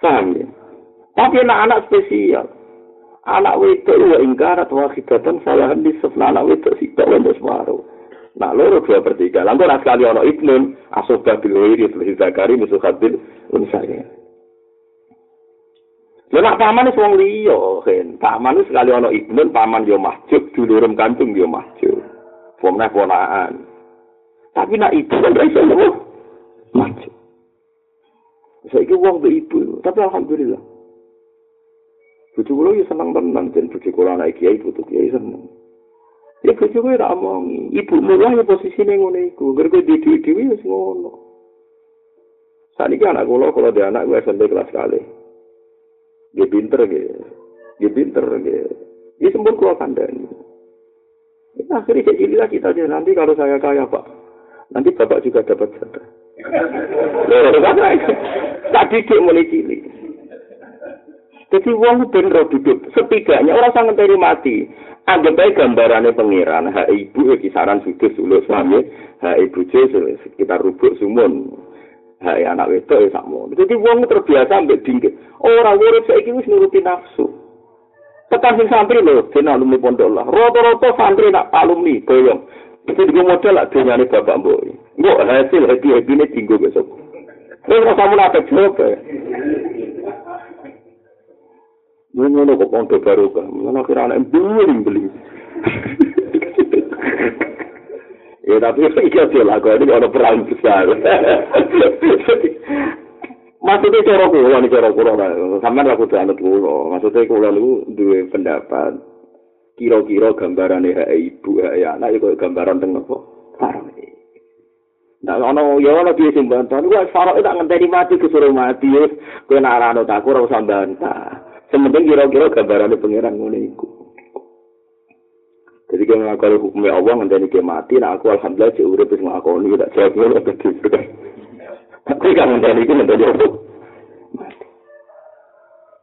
A: Paham ya? Tapi anak-anak spesial. Anak wedok wa ingkarat wa khidatan salahan disef. Anak wedok sih, tak lendas separuh. Nah, loro dua per tiga. Lalu sekali ono ibnun, asobah bilwiri, fil zakari, musuh khabil, unsaya. Lha nak paman wis wong liya, kan. Paman sekali ono ibnun, paman yo mahjub, dulurem kantung yo mahjub. Pomnah ponaan. Tapi nak ibu kan iso ngono. Mahjub. Saiki wong be ibu, tapi alhamdulillah. Bujuk kula yo seneng tenan, jen bujuk kula anak kiai, bujuk kiai seneng. Ya bojo kowe ra omong, ibu mulai ya posisine ngono iku. Gergo di dhewe wis ngono. Saniki anak kula kalau dia anak gue SMP kelas kali. Dia pinter gitu. Dia pinter gitu. Dia sempur kula kandani. Nah, akhirnya kayak lah kita aja. Nanti kalau saya kaya, Pak. Nanti Bapak juga dapat jatah. Tak didik mulai cilik. Jadi uang bener duduk. Setidaknya orang sangat dari mati. Anggap aja gambarannya pengiran, hak ibu ya kisaran sudah sulus suami, hak ibu sekitar rubuk sumun, hak anak wedok ya sama. Jadi uang terbiasa ambil dingin. Orang urip saya wis nuruti nafsu. Tekan sing santri lho, den alumni pondok lah. Roto-roto santri nak alumni boyong. Itu juga model lah dunyane bapak mbok. Mbok hasil happy-happy ini tinggal besok. Terus rasa mulai apa jawab ya? Ini ngono kok pondok baru kan. Mana kira anak beli beli. ya tapi iki aja kok ini ono perang besar. Maksudnya cara kula nih cara kula sampean lah kudu anut kula. Maksudnya kula niku duwe pendapat kira-kira gambaran hak ibu hak anak itu gambaran teng apa? Nah, ono ya ono piye sing bantah. Niku sarok tak ngenteni mati kesuruh mati. Kowe nak ora ana tak ora usah bantah. Sementing kira-kira gambarannya pengiran ngono iku. Jadi kalau ngakoni hukumnya Allah ngenteni ke mati, nah aku alhamdulillah cek urip wis ngakoni tak jawab ngono dadi. Tapi kan ngenteni iku ngenteni apa?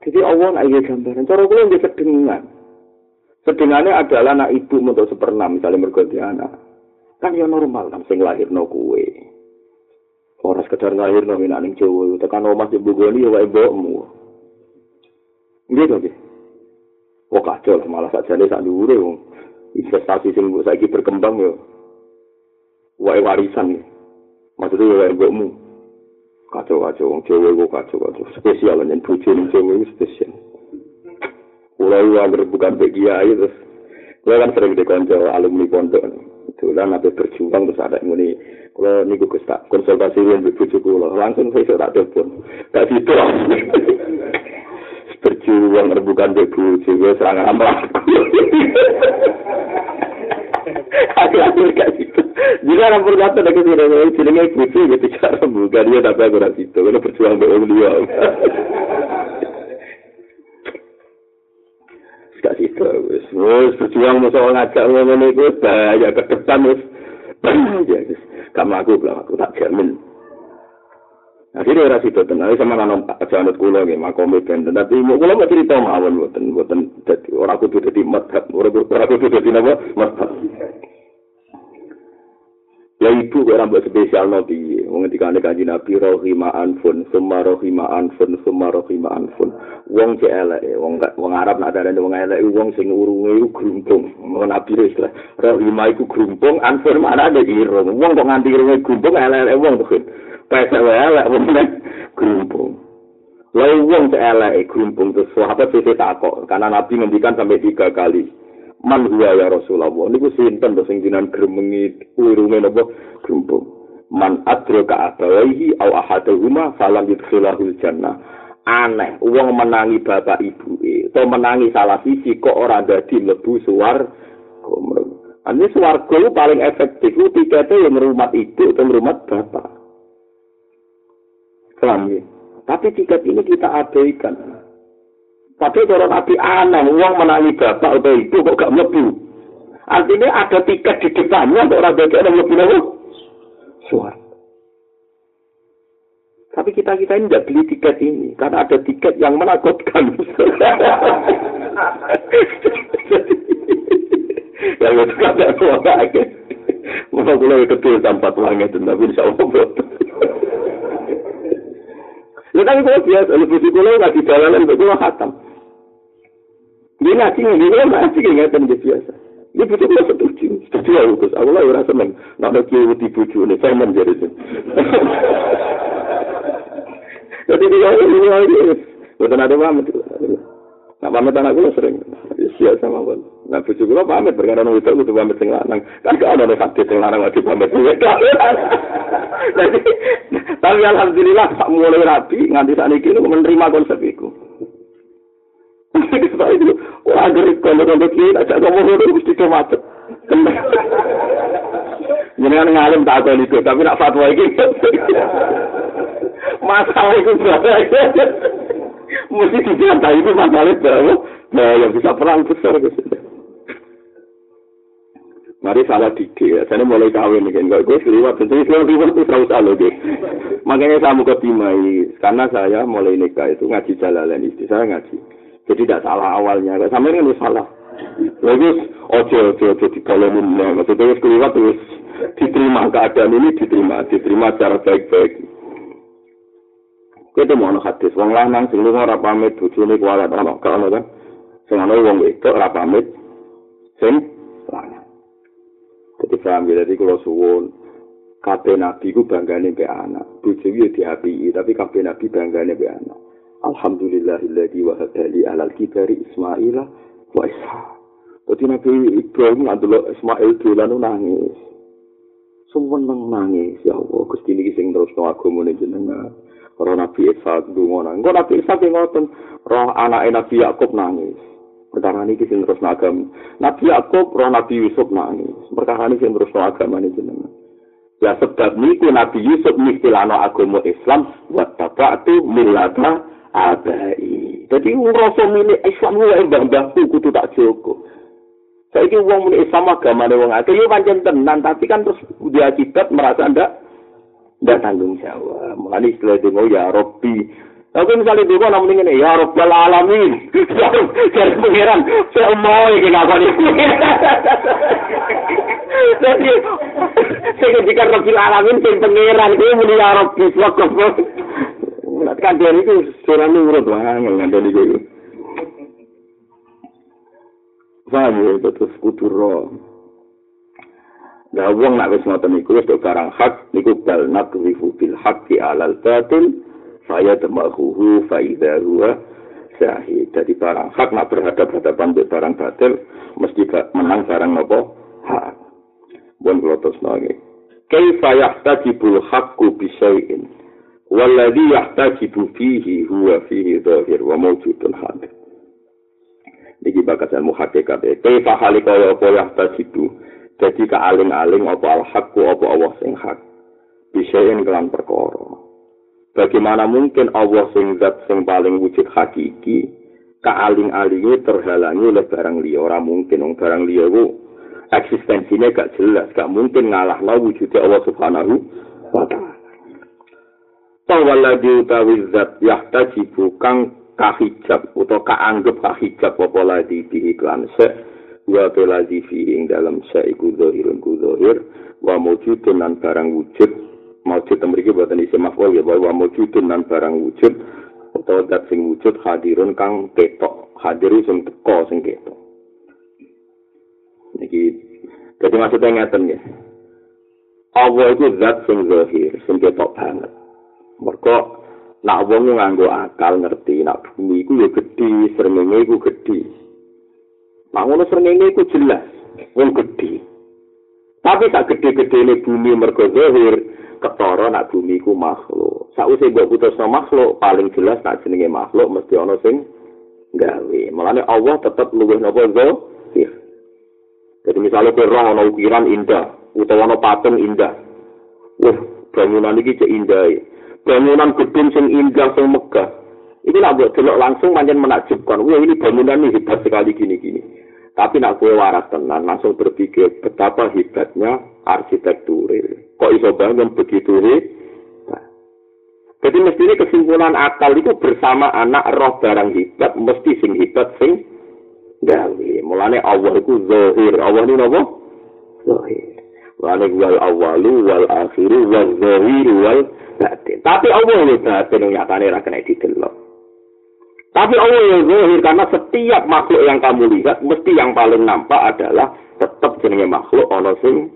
A: Jadi Allah nak iya gambaran. Cara kula nggih sedengan. Sedengannya adalah anak ibu untuk seperenam misalnya berganti anak. Kan ya normal kan sing lahirno kuwe. Ora sekedar lahirno minak ning Jawa, tekan omah ibu goni ya wae mbokmu. Gitu nggih. Kok kacau malah saja nih sak dhuwure investasi sing saiki berkembang yo. Wae warisan nih. Maksudnya wae mbokmu. Kacau kacau wong cewek kok kacau kacau spesial nih bojo ning cewek spesial. Mulai yang bukan bagi aja terus. Gue kan sering dikonco alumni pondok. Dolan apa berjuang terus ada ini. Kalau niku konsultasi dengan bujuk langsung saya tak telepon. Tak situ. berjuang rebukan di buji gue serangan gitu. Jadi orang berkata sini dari sini nggak buji gitu cara bukan dia tapi aku rasa itu karena berjuang di om dia gak situ wes wes berjuang mau soal ngajak ngomong itu bahaya ke depan wes ya kamu aku bilang aku tak jamin Akhirnya ora sida tenan sama kan janut kula nggih makome benten tapi kula mau cerita mawon mboten mboten dadi ora kudu dadi madhab ora kudu dadi napa madhab Ya ibu kok rambut spesial nabi. Wong dikane kanji nabi rohima anfun, summa rohima anfun, summa rohima anfun. Wong cek elek, wong wong Arab nak ada wong elek, wong sing urunge iku grumpung. Wong nabi istilah rohima iku grumpung, anfun mana ada irung. Wong kok nganti irunge grumpung elek wong tuh. Pesek wae elek wong nek grumpung. Lalu wong cek elek grumpung terus sahabat sing takok, karena nabi ngendikan sampai tiga kali. man huwa ya Rasulullah. Niku sinten to sing jinan gremengi urunge napa? Grumpung man adraka abawaihi au ahaduhuma falam yudkhilahul jannah. Aneh wong menangi bapak ibu e to menangi salah sisi kok ora dadi mlebu suwar Ini suarga itu paling efektif. Itu tiketnya yang merumat ibu atau merumat bapak. Paham Tapi tiket ini kita abaikan. Tapi cara Nabi aneh, uang menangi bapak atau ibu kok gak mlebu. Artinya ada tiket di depannya untuk orang baik ada mlebu nopo? Suara. Tapi kita kita ini tidak beli tiket ini karena ada tiket yang menakutkan. yang itu kan tidak tua lagi. Mau mulai kecil tanpa langit, tapi insya Allah Ya tapi kalau biasa, lebih sekolah nggak di jalanan, betul khatam. Dia ngaji ngaji kayak ngeten dia biasa. Dia betul betul setuju, setuju ya Gus. Aku lah rasa seneng. Nak ada kiai di nih, saya menjadi itu. Jadi dia ini ini, bukan ada pamit. Nak pamit anak gue sering. Siap sama gue. Nah bucu gue pamit, nunggu itu gue pamit sing lanang. Kan gak ada nih hati sing lanang lagi pamit gue. Tapi alhamdulillah, mulai rapi, nganti saat ini menerima konsep itu. Wah, ngeri kalau kalau kiai aja ngomong ngono mesti ke macet. Jenengan ngalim tak ada itu, tapi nak fatwa iki. Masalah itu berapa? Mesti dijantai itu masalah berapa? Nah, yang bisa perang besar sini. Mari salah ya, saya mulai kawin nih kan, gue seliwat, tentu seliwat seliwat itu terus alo deh. Makanya saya mau ketimai, karena saya mulai nikah itu ngaji jalalan istri saya ngaji. Jadi tidak salah awalnya. Sama ini salah. Lagi ojo ojo ojo di kolonin. Maksudnya wis keliwat terus diterima keadaan ini diterima diterima secara baik-baik. Kita mau hadis. Wong lanang sing lunga ora pamit bojone kualat ana kan. Sing ana wong wedok ora pamit sing. Jadi paham ya, jadi kabeh nabi ku banggane be anak. Bojo yo diapi, tapi kabeh nabi banggane be anak. Alhamdulillahilladzi wa hadali alal kibari Ismaila wa Ishaq. Dadi Nabi Ibrahim ngantuk Ismail dolan nangis. Semua nang nangis ya Allah Gusti niki sing terus no agama jenengan. Roh Nabi Ishaq dungo nang. Kok Nabi Ishaq ngoten roh anak Nabi Yakub nangis. Perkara niki sing terus agama. Nabi Yakub roh Nabi Yusuf nangis. Perkara niki sing terus agama jenengan. Ya sebab niku Nabi Yusuf mistilano agama Islam wa tabatu millata abai. Jadi ngerasa milik Islam lu yang mbah-mbahku kudu tak joko. Saya ini uang milik Islam agama ada uang akeh, ya tenan, tapi kan terus dia akibat merasa ndak ndak tanggung jawab. Mulai istilah demo ya Robbi. Tapi misalnya dia namun ini ya Rabbal Alamin. Jadi pengiran, saya mau ini ngapain ini. Jadi, saya ketika Rabbil Alamin, saya pengiran, dia muni ya Rabbi, Nanti kan dia itu surah nurut banget kan dia itu. Paham ya, terus kudu roh. Wong nak wis ngoten iku wis barang hak niku bal nakrifu bil haqqi alal batil saya temahuhu fa idza huwa syahid. Jadi barang hak nak berhadapan hadapan dengan barang batil mesti menang barang nopo hak. Bon klotos nangis. Kaifa yahtajibul haqqu bi syai'in Walladhi yahtajibu fihi huwa fihi dhahir wa mawjudun hadir. Niki bakat ilmu hakikat e. Kaifa hali kaya apa yahtajibu. Jadi kealing-aling apa al-haqqu apa Allah sing hak. Bisain kelan perkara. Bagaimana mungkin Allah sing zat sing paling wujud hakiki kealing-alingnya terhalangi oleh barang liya? Ora mungkin wong barang liya ku eksistensinya gak jelas gak mungkin ngalah wujudnya Allah subhanahu wa ta'ala. Utawi zat yahtajibu kang kahijab utawa kaanggep kahijab apa ladi bihi klan se wa ladi fihi ing dalam se iku zahir wa mujudun nan barang wujud mujud mriki boten isi maf'ul ya wa mujudun nan barang wujud utawa dat sing wujud hadirun kang ketok hadir sing teko sing ketok niki dadi maksudnya ngeten ya Allah itu zat sing zahir sing ketok banget Mergo nak wong nganggo akal ngerti nak bumi iku ya gedhi, srengenge iku gedhi. Nak ngono srengenge iku jelas wong gedhi. Tapi tak gedhe-gedhene bumi mergo zahir ketara nak bumi iku makhluk. Sakwise mbok putusno makhluk paling jelas nak jenenge makhluk mesti ana sing gawe. Mulane Allah tetep luwih napa zahir. Jadi misalnya ke roh ana ukiran indah, utawa ana patung indah. Wah, bangunan iki cek indah. bangunan gedung sing indah sing megah ini nak buat delok langsung manjen menakjubkan wah ini bangunan ini hebat sekali gini-gini tapi nak kue waras tenan langsung berpikir betapa hebatnya arsitektur kok iso bangun begitu hebat jadi mestinya kesimpulan akal itu bersama anak roh barang hebat mesti sing hebat sing gawe mulane Allah itu zahir Allah ini apa? zahir Mulane wal awalu wal akhiru wal zahiru wal batin. Tapi Allah ini batin yang nyatane ra kena. Tapi Allah yang zahir karena setiap makhluk yang kamu lihat mesti yang paling nampak adalah tetap jenenge makhluk ana sing.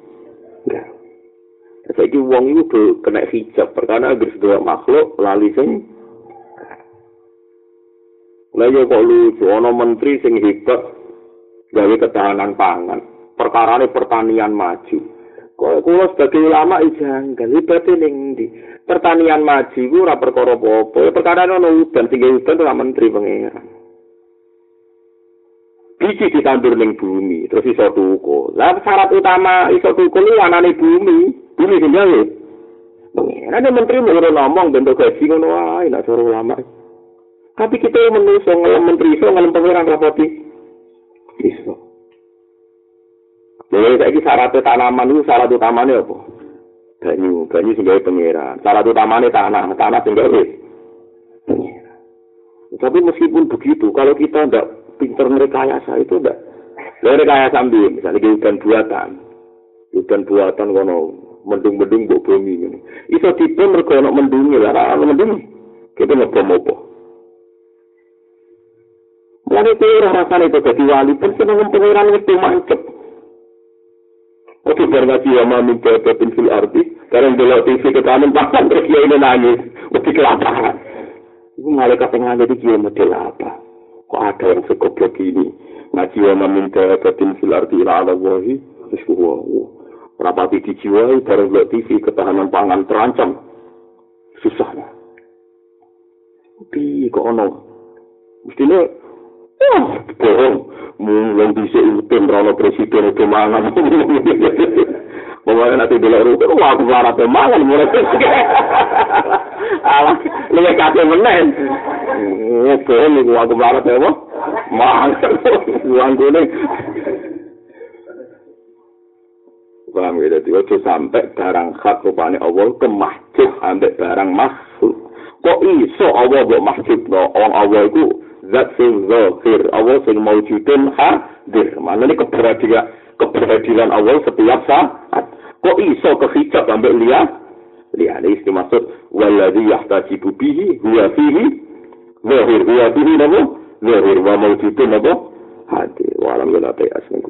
A: Saiki wong iku kena hijab perkara agar sedaya makhluk lali sing Lagi kok lucu, ono menteri sing hebat gawe ketahanan pangan. Perkara pertanian maju. Kok kula sebagai ulama ijanggal ibate ning ndi? Pertanian maju ku ora perkara apa-apa. Perkara ono udan sing udan ora menteri pangeran. Biji ditandur ning bumi, terus iso tuku. Lah syarat utama iso tuku ni anane bumi. Bumi sing gawe. Pangeran menteri mau ngomong bentuk gaji ngono wae nek cara ulama. Tapi kita menungso ngelem menteri iso ngelem pangeran rapoti. Iso. Jadi saya syarat tanaman itu syarat utamanya apa? Banyu, banyu sebagai pengira. Syarat utamanya tanah, tanah sebagai. Tapi meskipun begitu, kalau kita tidak pinter merekayasa itu tidak. Lalu rekayasa ambil, misalnya hutan buatan. Hutan buatan kono mendung-mendung buk bumi ini. Itu tipe mereka nak mendungi lah, kalau mendung kita nggak bom apa. Mulai itu rasanya itu jadi wali, pun senang pengiran itu mantep. Oke, karena dia mau minta pepin fil arti, karena dia TV ke kanan, bahkan terus dia ini nangis. Oke, kelaparan. Ini malaikat yang ada di dia model apa? Kok ada yang sekoblok ini? Ngaji wa minta pepin fil arti ila ala wahi, terus gua, rapati dijiwai, bareng lihat TV, ketahanan pangan terancam. Susahnya. Tapi kok ono? Mestinya, oh, bohong. mulai bisa ikutin rano presiden itu mangan. Pokoknya nanti bila rute, wah aku larat mangan mulai Alah, lu kasih menen. Gua aku larat ya, Mangan. Uang gue nih. Paham ya, jadi waktu sampai barang hak rupanya Allah ke masjid ambek barang makhluk. Kok iso Allah buat masjid? No? Orang Allah itu zat sing zahir. Allah sing maujudin hadir. Mana ini keberadilan keberadilan Allah setiap saat. Kok iso kehijab sampai lihat? Lihat ini maksud waladhi yahtajibu bihi huwa fihi zahir. Huwa fihi nabo zahir. Wa maujudin nabo hadir. Wa alam yunati asmin